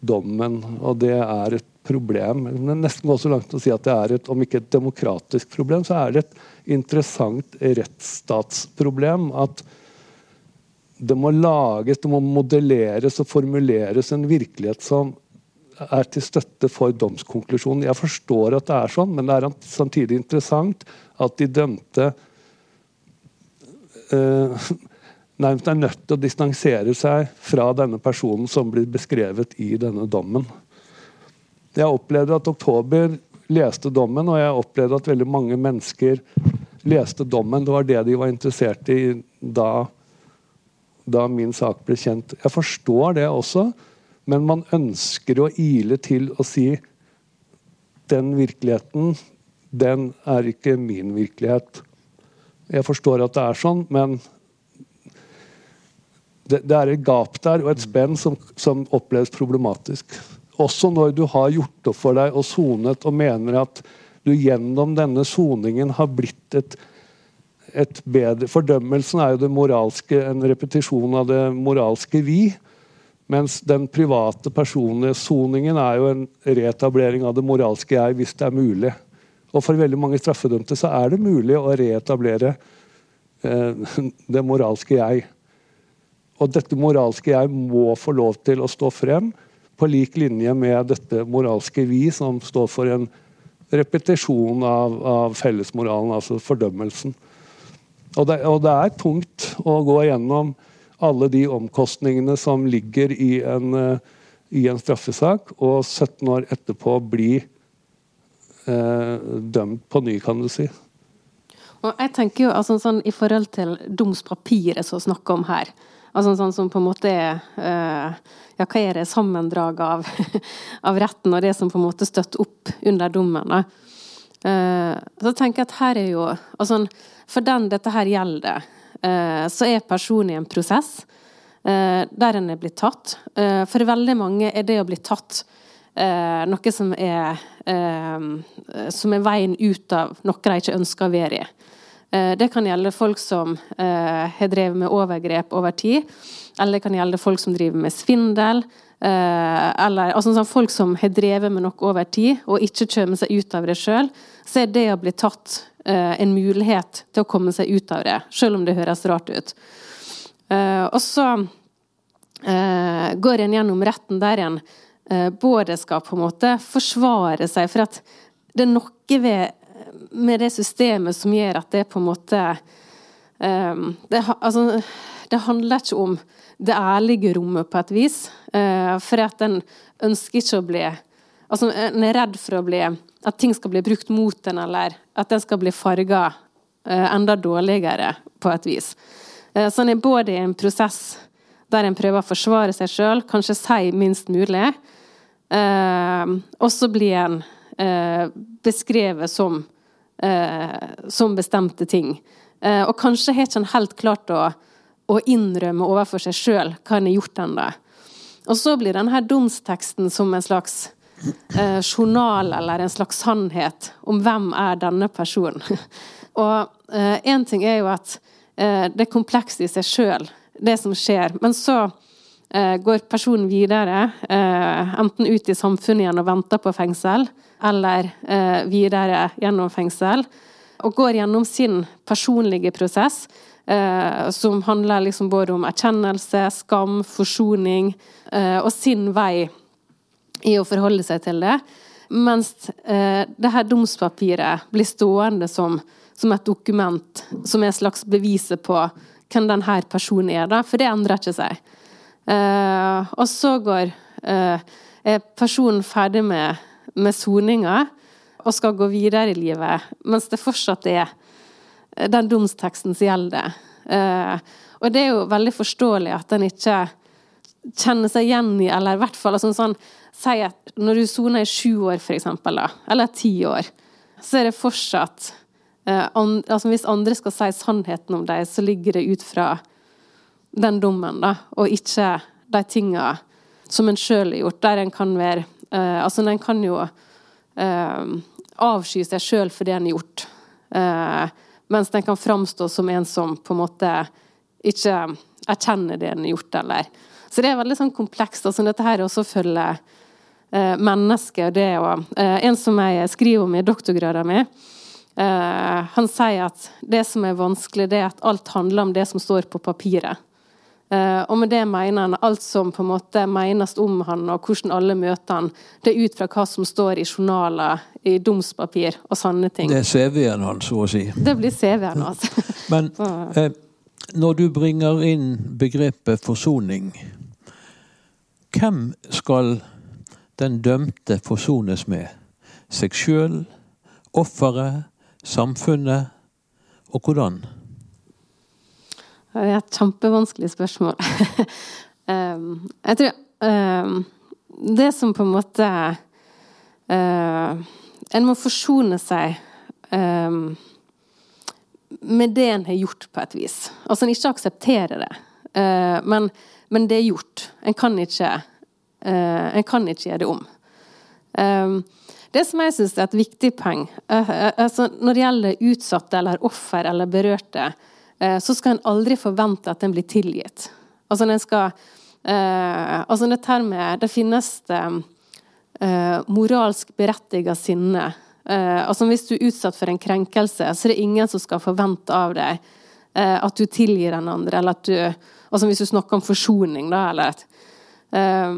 dommen, og det er et problem. Men nesten gå så langt å si at det er et, om ikke et demokratisk problem, så er det et interessant rettsstatsproblem. At det må lages, det må modelleres og formuleres en virkelighet som er til støtte for domskonklusjonen. Jeg forstår at det er sånn, men det er samtidig interessant at de dømte uh, nærmest er nødt til å distansere seg fra denne personen som blir beskrevet i denne dommen. Jeg opplevde at Oktober leste dommen, og jeg opplevde at veldig mange mennesker leste dommen. Det var det de var interessert i da, da min sak ble kjent. Jeg forstår det også, men man ønsker å ile til og si den virkeligheten, den er ikke min virkelighet. Jeg forstår at det er sånn, men det, det er et gap der og et spenn som, som oppleves problematisk. Også når du har gjort opp for deg og sonet og mener at du gjennom denne soningen har blitt et, et bedre Fordømmelsen er jo det moralske, en repetisjon av det moralske vi. Mens den private personlige soningen er jo en reetablering av det moralske jeg, hvis det er mulig. Og for veldig mange straffedømte så er det mulig å reetablere eh, det moralske jeg. Og dette moralske jeg må få lov til å stå frem på lik linje med dette moralske vi, som står for en repetisjon av, av fellesmoralen, altså fordømmelsen. Og det, og det, er tungt å gå gjennom alle de omkostningene som ligger i en, uh, i en straffesak, og 17 år etterpå bli eh, dømt på ny, kan du si. Og jeg tenker jo, altså, sånn, I forhold til domspapiret som snakker om her, Altså sånn som på en måte er uh, Ja, hva er det sammendraget av, av, retten, og det som på en måte støtter opp under dommen? så tenker jeg at her er jo altså, For den dette her gjelder, så er personen i en prosess der en er blitt tatt. for veldig mange er det å bli tatt noe som er som er veien ut av noe de ikke ønsker å være i. Eh, det kan gjelde folk som eh, har drevet med overgrep over tid. Eller det kan gjelde folk som driver med svindel. Eh, eller altså, sånn, folk som har drevet med noe over tid og ikke kommer seg ut av det sjøl. Så er det å bli tatt en mulighet til å komme seg ut av det, sjøl om det høres rart ut. Og så går en gjennom retten der en både skal på en måte forsvare seg, for at det er noe ved med det systemet som gjør at det på en måte um, det, altså, det, handler ikke om det ærlige rommet, på et vis. Uh, for at en ønsker ikke å bli Altså, en er redd for å bli At ting skal bli brukt mot en, eller at den skal bli farga uh, enda dårligere, på et vis. Uh, så en er både i en prosess der en prøver å forsvare seg sjøl, kanskje si minst mulig, og så blir en beskrevet som eh, som bestemte ting. Eh, og kanskje har ikke helt klart å, å innrømme overfor seg sjøl hva han har gjort ennå. Og så blir denne domsteksten som en slags eh, journal eller en slags sannhet om hvem er denne personen. og én eh, ting er jo at eh, det er komplekst i seg sjøl, det som skjer. Men så eh, går personen videre, enten ut i samfunnet igjen og venter på fengsel, eller eh, videre gjennom fengsel. Og går gjennom sin personlige prosess, eh, som handler liksom både om erkjennelse, skam, forsoning, eh, og sin vei i å forholde seg til det. Mens eh, det her domspapiret blir stående som, som, et dokument, som er et slags beviset på hvem denne personen er, da, for det endrer ikke seg. Eh, og så går eh, er personen ferdig med med soninga og skal gå videre i livet, mens det fortsatt er den domsteksten som gjelder. Eh, og det er jo veldig forståelig at en ikke kjenner seg igjen i, eller i hvert fall altså sånn, Si at når du soner i sju år, for eksempel, da, eller ti år, så er det fortsatt eh, altså Hvis andre skal si sannheten om deg, så ligger det ut fra den dommen, da, og ikke de tinga som en sjøl har gjort, der en kan være Uh, altså, en kan jo uh, avsky seg sjøl for det en har gjort, uh, mens den kan framstå som en som på en måte ikke erkjenner det en har gjort, eller Så det er veldig sånn komplekst. altså Dette her også følger uh, mennesket. det og, En som jeg skriver om i doktorgraden min, han sier at det som er vanskelig, det er at alt handler om det som står på papiret. Uh, og med det mener han alt som på en måte menes om han, og hvordan alle møter han, det er ut fra hva som står i journaler, i domspapir og sånne ting. Det er CV-en hans, så å si. Det blir CV-en hans. Men eh, når du bringer inn begrepet forsoning, hvem skal den dømte forsones med? Seg sjøl, offeret, samfunnet, og hvordan? Det er et kjempevanskelig spørsmål. um, jeg tror um, Det som på en måte uh, En må forsone seg um, med det en har gjort, på et vis. Altså en ikke aksepterer det. Uh, men, men, det er gjort. En kan ikke, uh, en kan ikke gjøre det om. det som jeg syns er et viktig poeng altså Når det gjelder utsatte eller offer eller berørte, Eh, så skal en aldri forvente at en blir tilgitt. Altså, en skal eh, altså med Det finnes det eh, moralsk berettiget sinne. Eh, altså Hvis du er utsatt for en krenkelse, så er det ingen som skal forvente av deg eh, at du tilgir den andre, eller at du altså Hvis du snakker om forsoning, da, eller et, eh,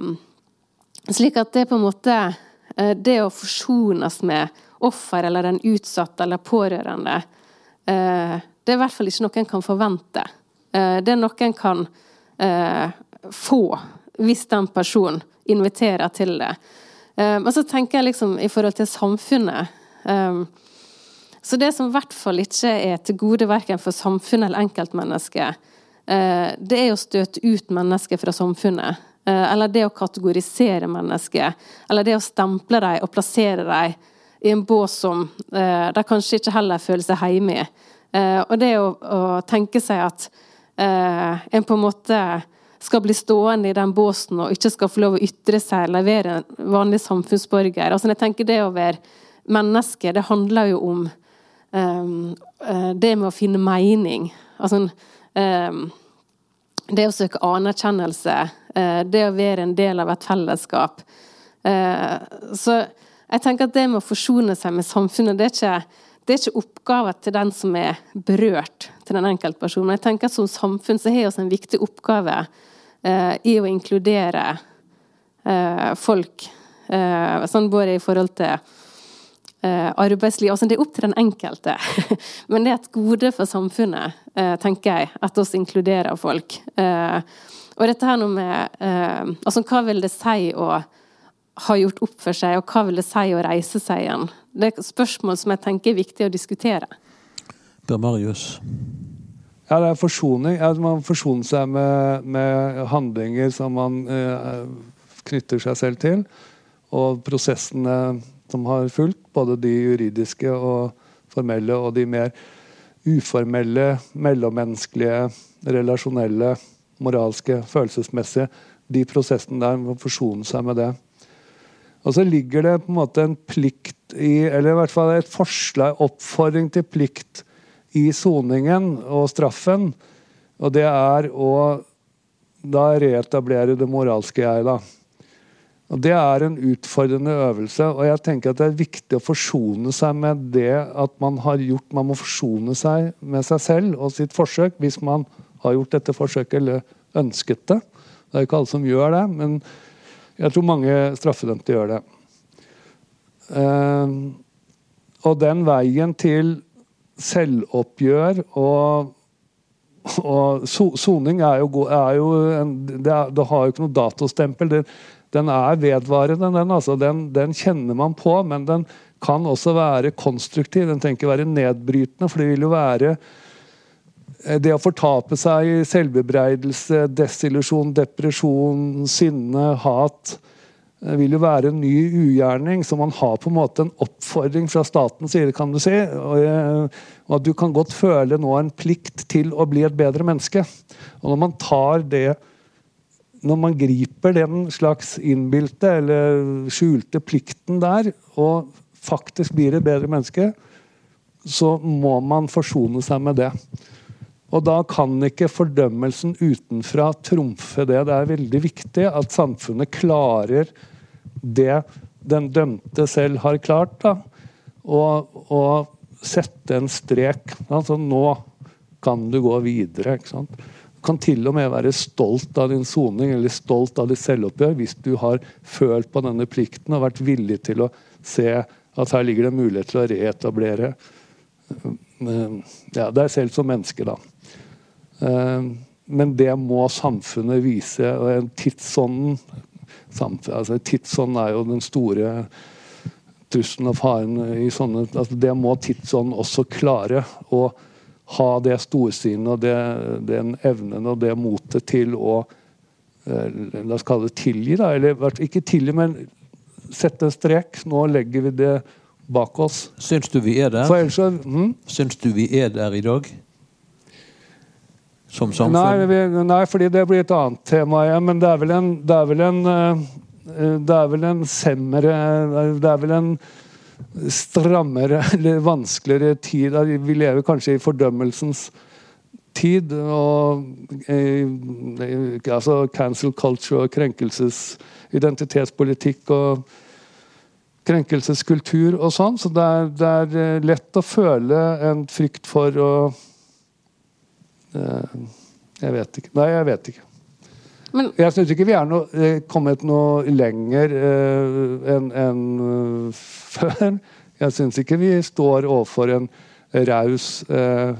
Slik at det på en måte Det å forsones med offer eller den utsatte eller pårørende det er i hvert fall ikke noe en kan forvente. Eh, det er noe en kan eh, få hvis den personen inviterer til det. Eh, men så tenker jeg liksom i forhold til samfunnet Så det som i hvert fall ikke er til gode verken for samfunnet eller enkeltmennesket, det er å støte ut mennesker fra samfunnet. Eller det å kategorisere mennesker. Eller det å stemple dem og plassere dem i en bås som eh, de kanskje ikke heller føler seg hjemme i. Eh, og det å, å, tenke seg at eh, en på en måte skal bli stående i den båsen og ikke skal få lov å ytre seg eller være en vanlig samfunnsborger. Altså, jeg tenker Det å være menneske, det handler jo om um, det med å finne mening. Altså um, det å søke anerkjennelse, uh, det å være en del av et fellesskap. Uh, så jeg tenker at det med å forsone seg med samfunnet, det er ikke, det er ikke oppgaven til den som er berørt, til den enkeltpersonen. Jeg tenker at som samfunn så har vi en viktig oppgave eh, i å inkludere eh, folk. Eh, sånn både i forhold til arbeidsliv altså Det er opp til den enkelte. Men det er et gode for samfunnet, tenker jeg, at oss inkluderer folk. Og dette her noe med Altså, hva vil det si å har gjort opp for seg, og hva vil det si å reise seg igjen? Det er spørsmål som jeg tenker er viktig å diskutere. Per Marius? Ja, det er forsoning. At man forsoner seg med, med, handlinger som man eh, knytter seg selv til. Og prosessene som har fulgt, både de juridiske og formelle, og de mer uformelle, mellommenneskelige, relasjonelle, moralske, følelsesmessige. De prosessene der man forsoner seg med det. Og så ligger det på en måte en plikt i, eller i hvert fall et forslag, oppfordring til plikt i soningen og straffen. Og det er å da reetablere det moralske jeg, da. Og Det er en utfordrende øvelse, og jeg tenker at det er viktig å forsone seg med det at man har gjort Man må forsone seg med seg selv og sitt forsøk hvis man har gjort dette forsøket eller ønsket det. Det er ikke alle som gjør det, men jeg tror mange straffedømte gjør det. Uh, og den veien til selvoppgjør og, og soning er jo, er jo en, det, er, det, har jo ikke noe datostempel. Det, den er vedvarende, den, altså. den, den. kjenner man på, men den kan også være konstruktiv. Den trenger ikke være nedbrytende, for det vil jo være det å fortape seg i selvbebreidelse, desillusjon, depresjon, sinne, hat eh, vil jo være en ny ugjerning. Så man har på en måte en oppfordring fra statens side, kan du si. Eh, og at du kan godt føle nå en plikt til å bli et bedre menneske. Og når man tar det Når man griper den slags innbilte eller skjulte plikten der, og faktisk blir et bedre menneske, så må man forsone seg med det. Og da kan ikke fordømmelsen utenfra trumfe det. Det er veldig viktig at samfunnet klarer det den dømte selv har klart. Da. Og, og sette en strek. Altså nå kan du gå videre. ikke sant? Du kan til og med være stolt av din soning eller stolt av ditt selvoppgjør hvis du har følt på denne plikten og vært villig til å se at her ligger det mulighet til å reetablere eh, ja, deg selv som menneske. da. Eh, men det må samfunnet vise. og Tidsånden altså Tidsånden er jo den store trusselen og faren i sånne altså Det må tidsånden også klare. å ha det storsinnet og det, den evnen og det motet til å eh, La oss kalle det tilgi, da. Eller ikke tilgi, men sette en strek. Nå legger vi det bak oss. Syns du vi er der? For ellers, hm? Syns du vi er der i dag? Som samfunn? Nei, vi, nei, fordi det blir et annet tema igjen. Men det er vel en, det er vel en, eh, det er vel en semmere Det er vel en strammere eller vanskeligere tid. Vi lever kanskje i fordømmelsens tid. Og eh, altså cancel culture og krenkelses identitetspolitikk og krenkelseskultur og sånn. Så det er, det er eh, lett å føle en frykt for å Eh, jeg vet ikke. Nei, jeg vet ikke. Men, jeg syns ikke vi er noe, eh, kommet noe lenger uh, enn en, før. Jeg syns ikke vi står overfor en raus,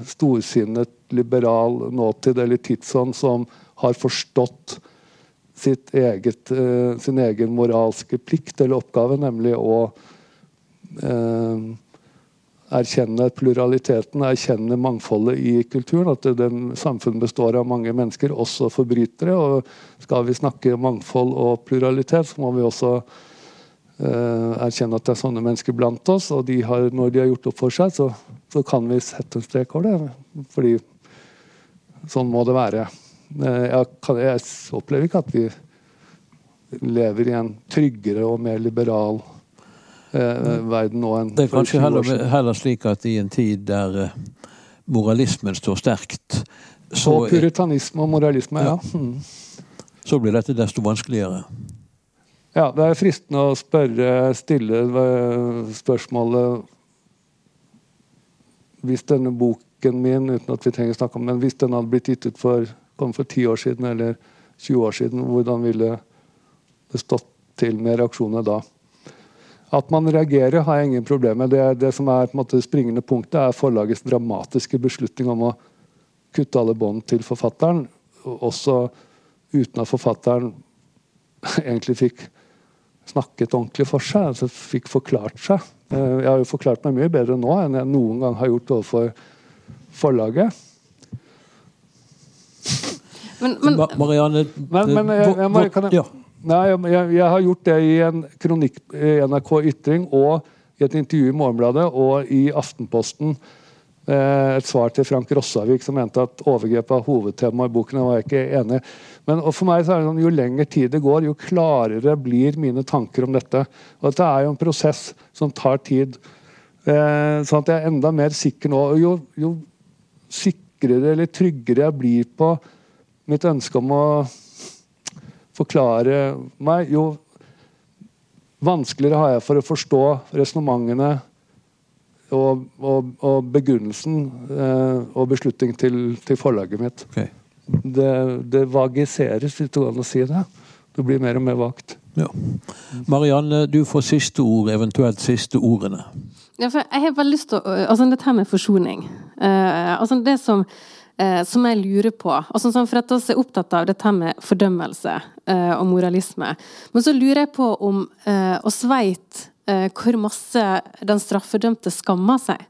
storsinnet, liberal nåtid eller tidsånd som har forstått eget, sin egen moralske plikt eller oppgave, nemlig å erkjenne pluraliteten, erkjenne mangfoldet i kulturen. At den samfunnet består av mange mennesker, også forbrytere. og Skal vi snakke mangfold og pluralitet, så må vi også uh, erkjenne at det er sånne mennesker blant oss. Og de har, når de har gjort opp for seg, så, så kan vi sette en strek over det. Fordi sånn må det være. Uh, jeg, kan, jeg, opplever ikke at vi lever i en tryggere og mer liberal verden nå enn Det er kanskje heller, heller, slik at i en tid der moralismen står sterkt så, Og puritanisme og moralisme, ja. ja. Mm. Så blir dette desto vanskeligere. Ja, det er fristende å spørre, stille spørsmålet Hvis denne boken min uten at vi trenger å snakke om den, hvis den hadde blitt gitt ut for, for 10 år siden eller 20 år siden, hvordan ville det stått til med reaksjonene da? At man reagerer, har jeg ingen problem med. Det, det som er på en måte springende punktet, er forlagets dramatiske beslutning om å kutte alle bånd til forfatteren, også uten at forfatteren egentlig fikk snakket ordentlig for seg, altså fikk forklart seg. Eh, jeg har jo forklart meg mye bedre nå enn jeg noen gang har gjort overfor forlaget. Men, men, Marianne men, men jeg, jeg, jeg, kan, ja. Nei, jeg, har gjort det i en kronikk i NRK Ytring og i et intervju i Morgenbladet og i Aftenposten. Eh, et svar til Frank Rossavik, som mente at overgrep var hovedtema i boken. Jeg var ikke enig. Men for meg så er det sånn, Jo lenger tid det går, jo klarere blir mine tanker om dette. Og Dette er jo en prosess som tar tid. Eh, sånn at jeg er enda mer sikker nå. Jo, jo sikrere eller tryggere jeg blir på mitt ønske om å forklare meg, jo vanskeligere har jeg for å forstå resonnementene og, og, og, begrunnelsen eh, og beslutning til, til forlaget mitt. Okay det, det vagiseres, hvis det går an å si det. Det blir mer og mer vagt. Ja. Marianne, du får siste ord, eventuelt siste ordene. Ja, for jeg har bare lyst til å Altså, dette her med forsoning. Uh, altså, det som, uh, som jeg lurer på altså, sånn For at vi er opptatt av dette med fordømmelse eh, og moralisme. Men så lurer jeg på om oss veit hvor masse den straffedømte skammer seg.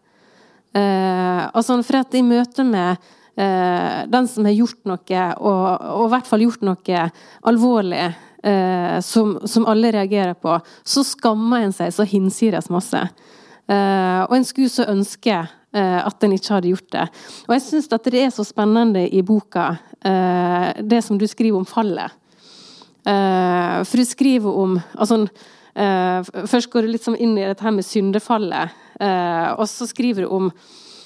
altså, for at i møte med eh, den som har gjort noe, og, og, i hvert fall gjort noe alvorlig, eh, som, som, alle reagerer på, så skammer en seg så hinsides masse. Eh, og en skulle så ønske eh, at en ikke hadde gjort det. Og jeg syns at det er så spennende i boka, eh, det som du skriver om fallet. Eh, for du skriver om altså, Først går du litt sånn inn i dette her med syndefallet, og så skriver du om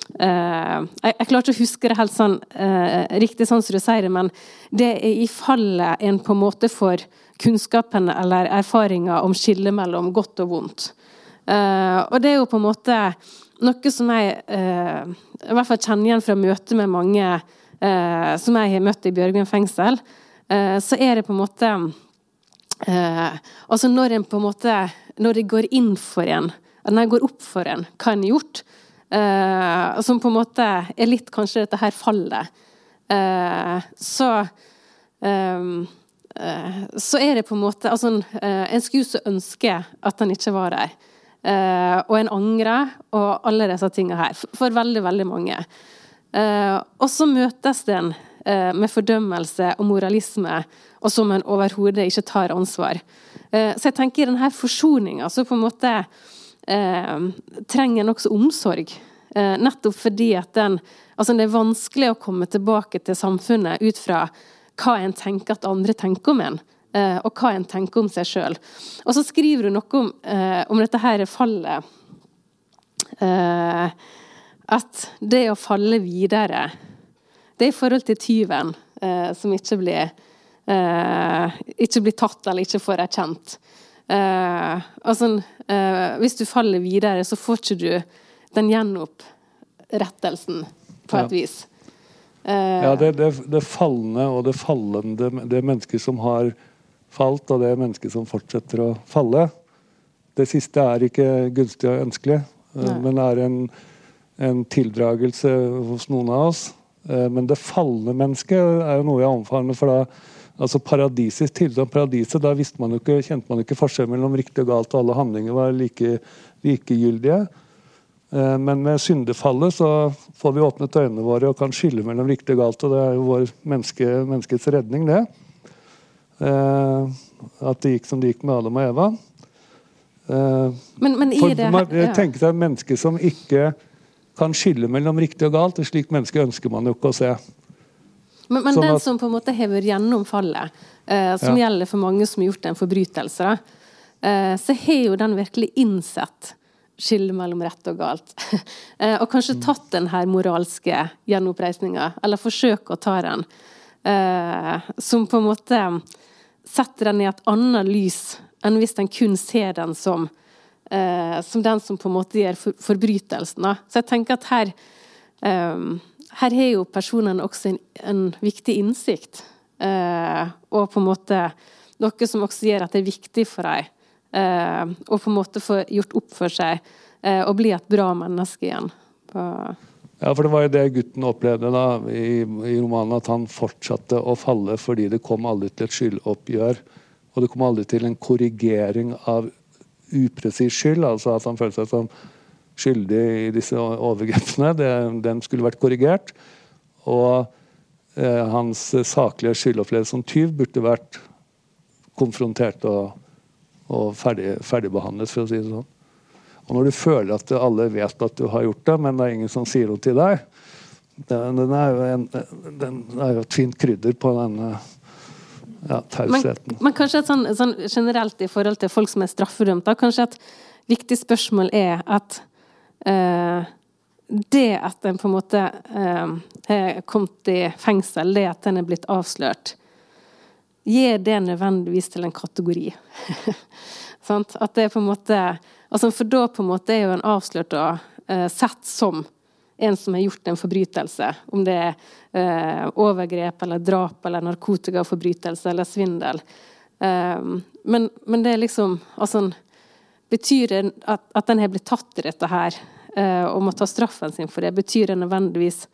Uh, jeg, jeg klarer ikke å huske det helt sånn uh, riktig sånn som du sier det, men det er i fallet en på en måte får kunnskapen eller erfaringa om skillet mellom godt og vondt. Uh, og det er jo på en måte noe som jeg i hvert fall kjenner igjen fra møte med mange som jeg har møtt i Bjørgvin fengsel. så er det på en måte Altså når en på en måte Når det går inn for en, når det går opp for en hva en har gjort, Uh, som på en måte er litt kanskje dette her fallet. Uh, så Så er det på en måte altså, En skulle så ønske at han ikke var der. Og en angrer, og alle disse tingene her. For, for veldig, veldig mange. og så møtes den med fordømmelse og moralisme, og som en overhodet ikke tar ansvar. så jeg tenker i denne forsoninga så på en måte eh, trenger en også omsorg. Eh, nettopp fordi at den Altså, det er vanskelig å komme tilbake til samfunnet ut fra hva en tenker at andre tenker om en, eh, og hva en tenker om seg sjøl. Og så skriver du noe om, eh, om dette her fallet eh, At det å falle videre, det er i forhold til tyven eh, som ikke blir ikke blir tatt eller ikke får erkjent. Altså, hvis du faller videre, så får ikke du den gjenopprettelsen, på et vis. Uh, ja, det, det, det, fallende og det fallende, det mennesket som har falt, og det mennesket som fortsetter å falle. Det siste er ikke gunstig og ønskelig, men er en, en, tildragelse hos noen av oss. men det falne mennesket er jo noe jeg omfavner, for da altså paradisisk tilstand. Paradiset, Da visste man ikke, kjente man ikke forskjell mellom riktig og galt, og alle handlinger var like, likegyldige. Eh, men med syndefallet så får vi åpnet øynene våre og kan skille mellom riktig og galt. og Det er jo vår menneske, menneskets redning, det. Eh, at det gikk som det gikk med Adam og Eva. Uh, men, men i det, man, ja. tenke seg et menneske som ikke kan skille mellom riktig og galt. Et slikt menneske ønsker man jo ikke å se. Men, men sånn den at, som på en måte hever gjennom fallet, eh, som ja. gjelder for mange som har gjort en forbrytelse, eh, så har jo den virkelig innsett skillet mellom rett og galt. eh, og kanskje mm. tatt den her moralske gjenoppreisninga, eller forsøkt å ta den. Eh, som på en måte setter den i et annet lys enn hvis den kun ser den som eh, som den som på en måte gjør for, forbrytelsen. Så jeg tenker at her eh, her har jo personene også en, en viktig innsikt. Eh, og på en måte noe som også gjør at det er viktig for dem eh, å på en måte få gjort opp for seg eh, og bli et bra menneske igjen. På ja, for det var jo det gutten opplevde da i, i, romanen, at han fortsatte å falle fordi det kom aldri til et skyldoppgjør. Og det kom aldri til en korrigering av upresis skyld, altså at han følte seg som skyldig i disse overgrepene. Det, den skulle vært korrigert. Og eh, hans saklige skyldopplevelse som tyv burde vært konfrontert og, og ferdig, ferdigbehandlet, for å si det sånn. Og når du føler at alle vet at du har gjort det, men det er ingen som sier noe til deg, den, den, er, jo en, den er jo et fint krydder på denne ja, tausheten. Men, men, kanskje sånn, sånn, generelt i forhold til folk som er straffedømt, kanskje et viktig spørsmål er at eh, det at en på en måte eh, har kommet i fengsel, det at en er blitt avslørt, gir det nødvendigvis til en kategori. at det er på en måte altså For da på en måte er jo en avslørt og eh, sett som en som har gjort en forbrytelse. Om det er eh, overgrep eller drap eller narkotikaforbrytelse eller svindel. Um, men, men, det er liksom altså, Betyr det at, at en har blitt tatt i dette her eh, og må ta straffen sin for det, betyr det nødvendigvis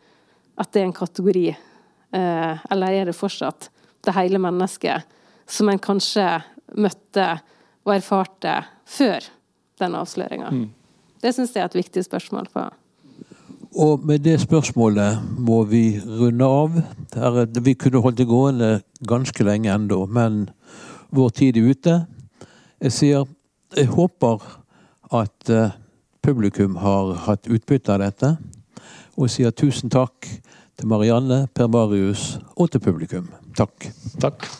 at det er en kategori? Eh, eller er det fortsatt det hele mennesket som en kanskje møtte og erfarte før den avsløringa? Mm. Det syns jeg er et viktig spørsmål. for Og med det spørsmålet må vi runde av. Vi kunne holdt det gående ganske lenge ennå, men vår tid er ute. Jeg sier jeg håper at eh, publikum har hatt utbytte av dette. Og sier tusen takk til Marianne, Per Marius og til publikum. Takk. Takk.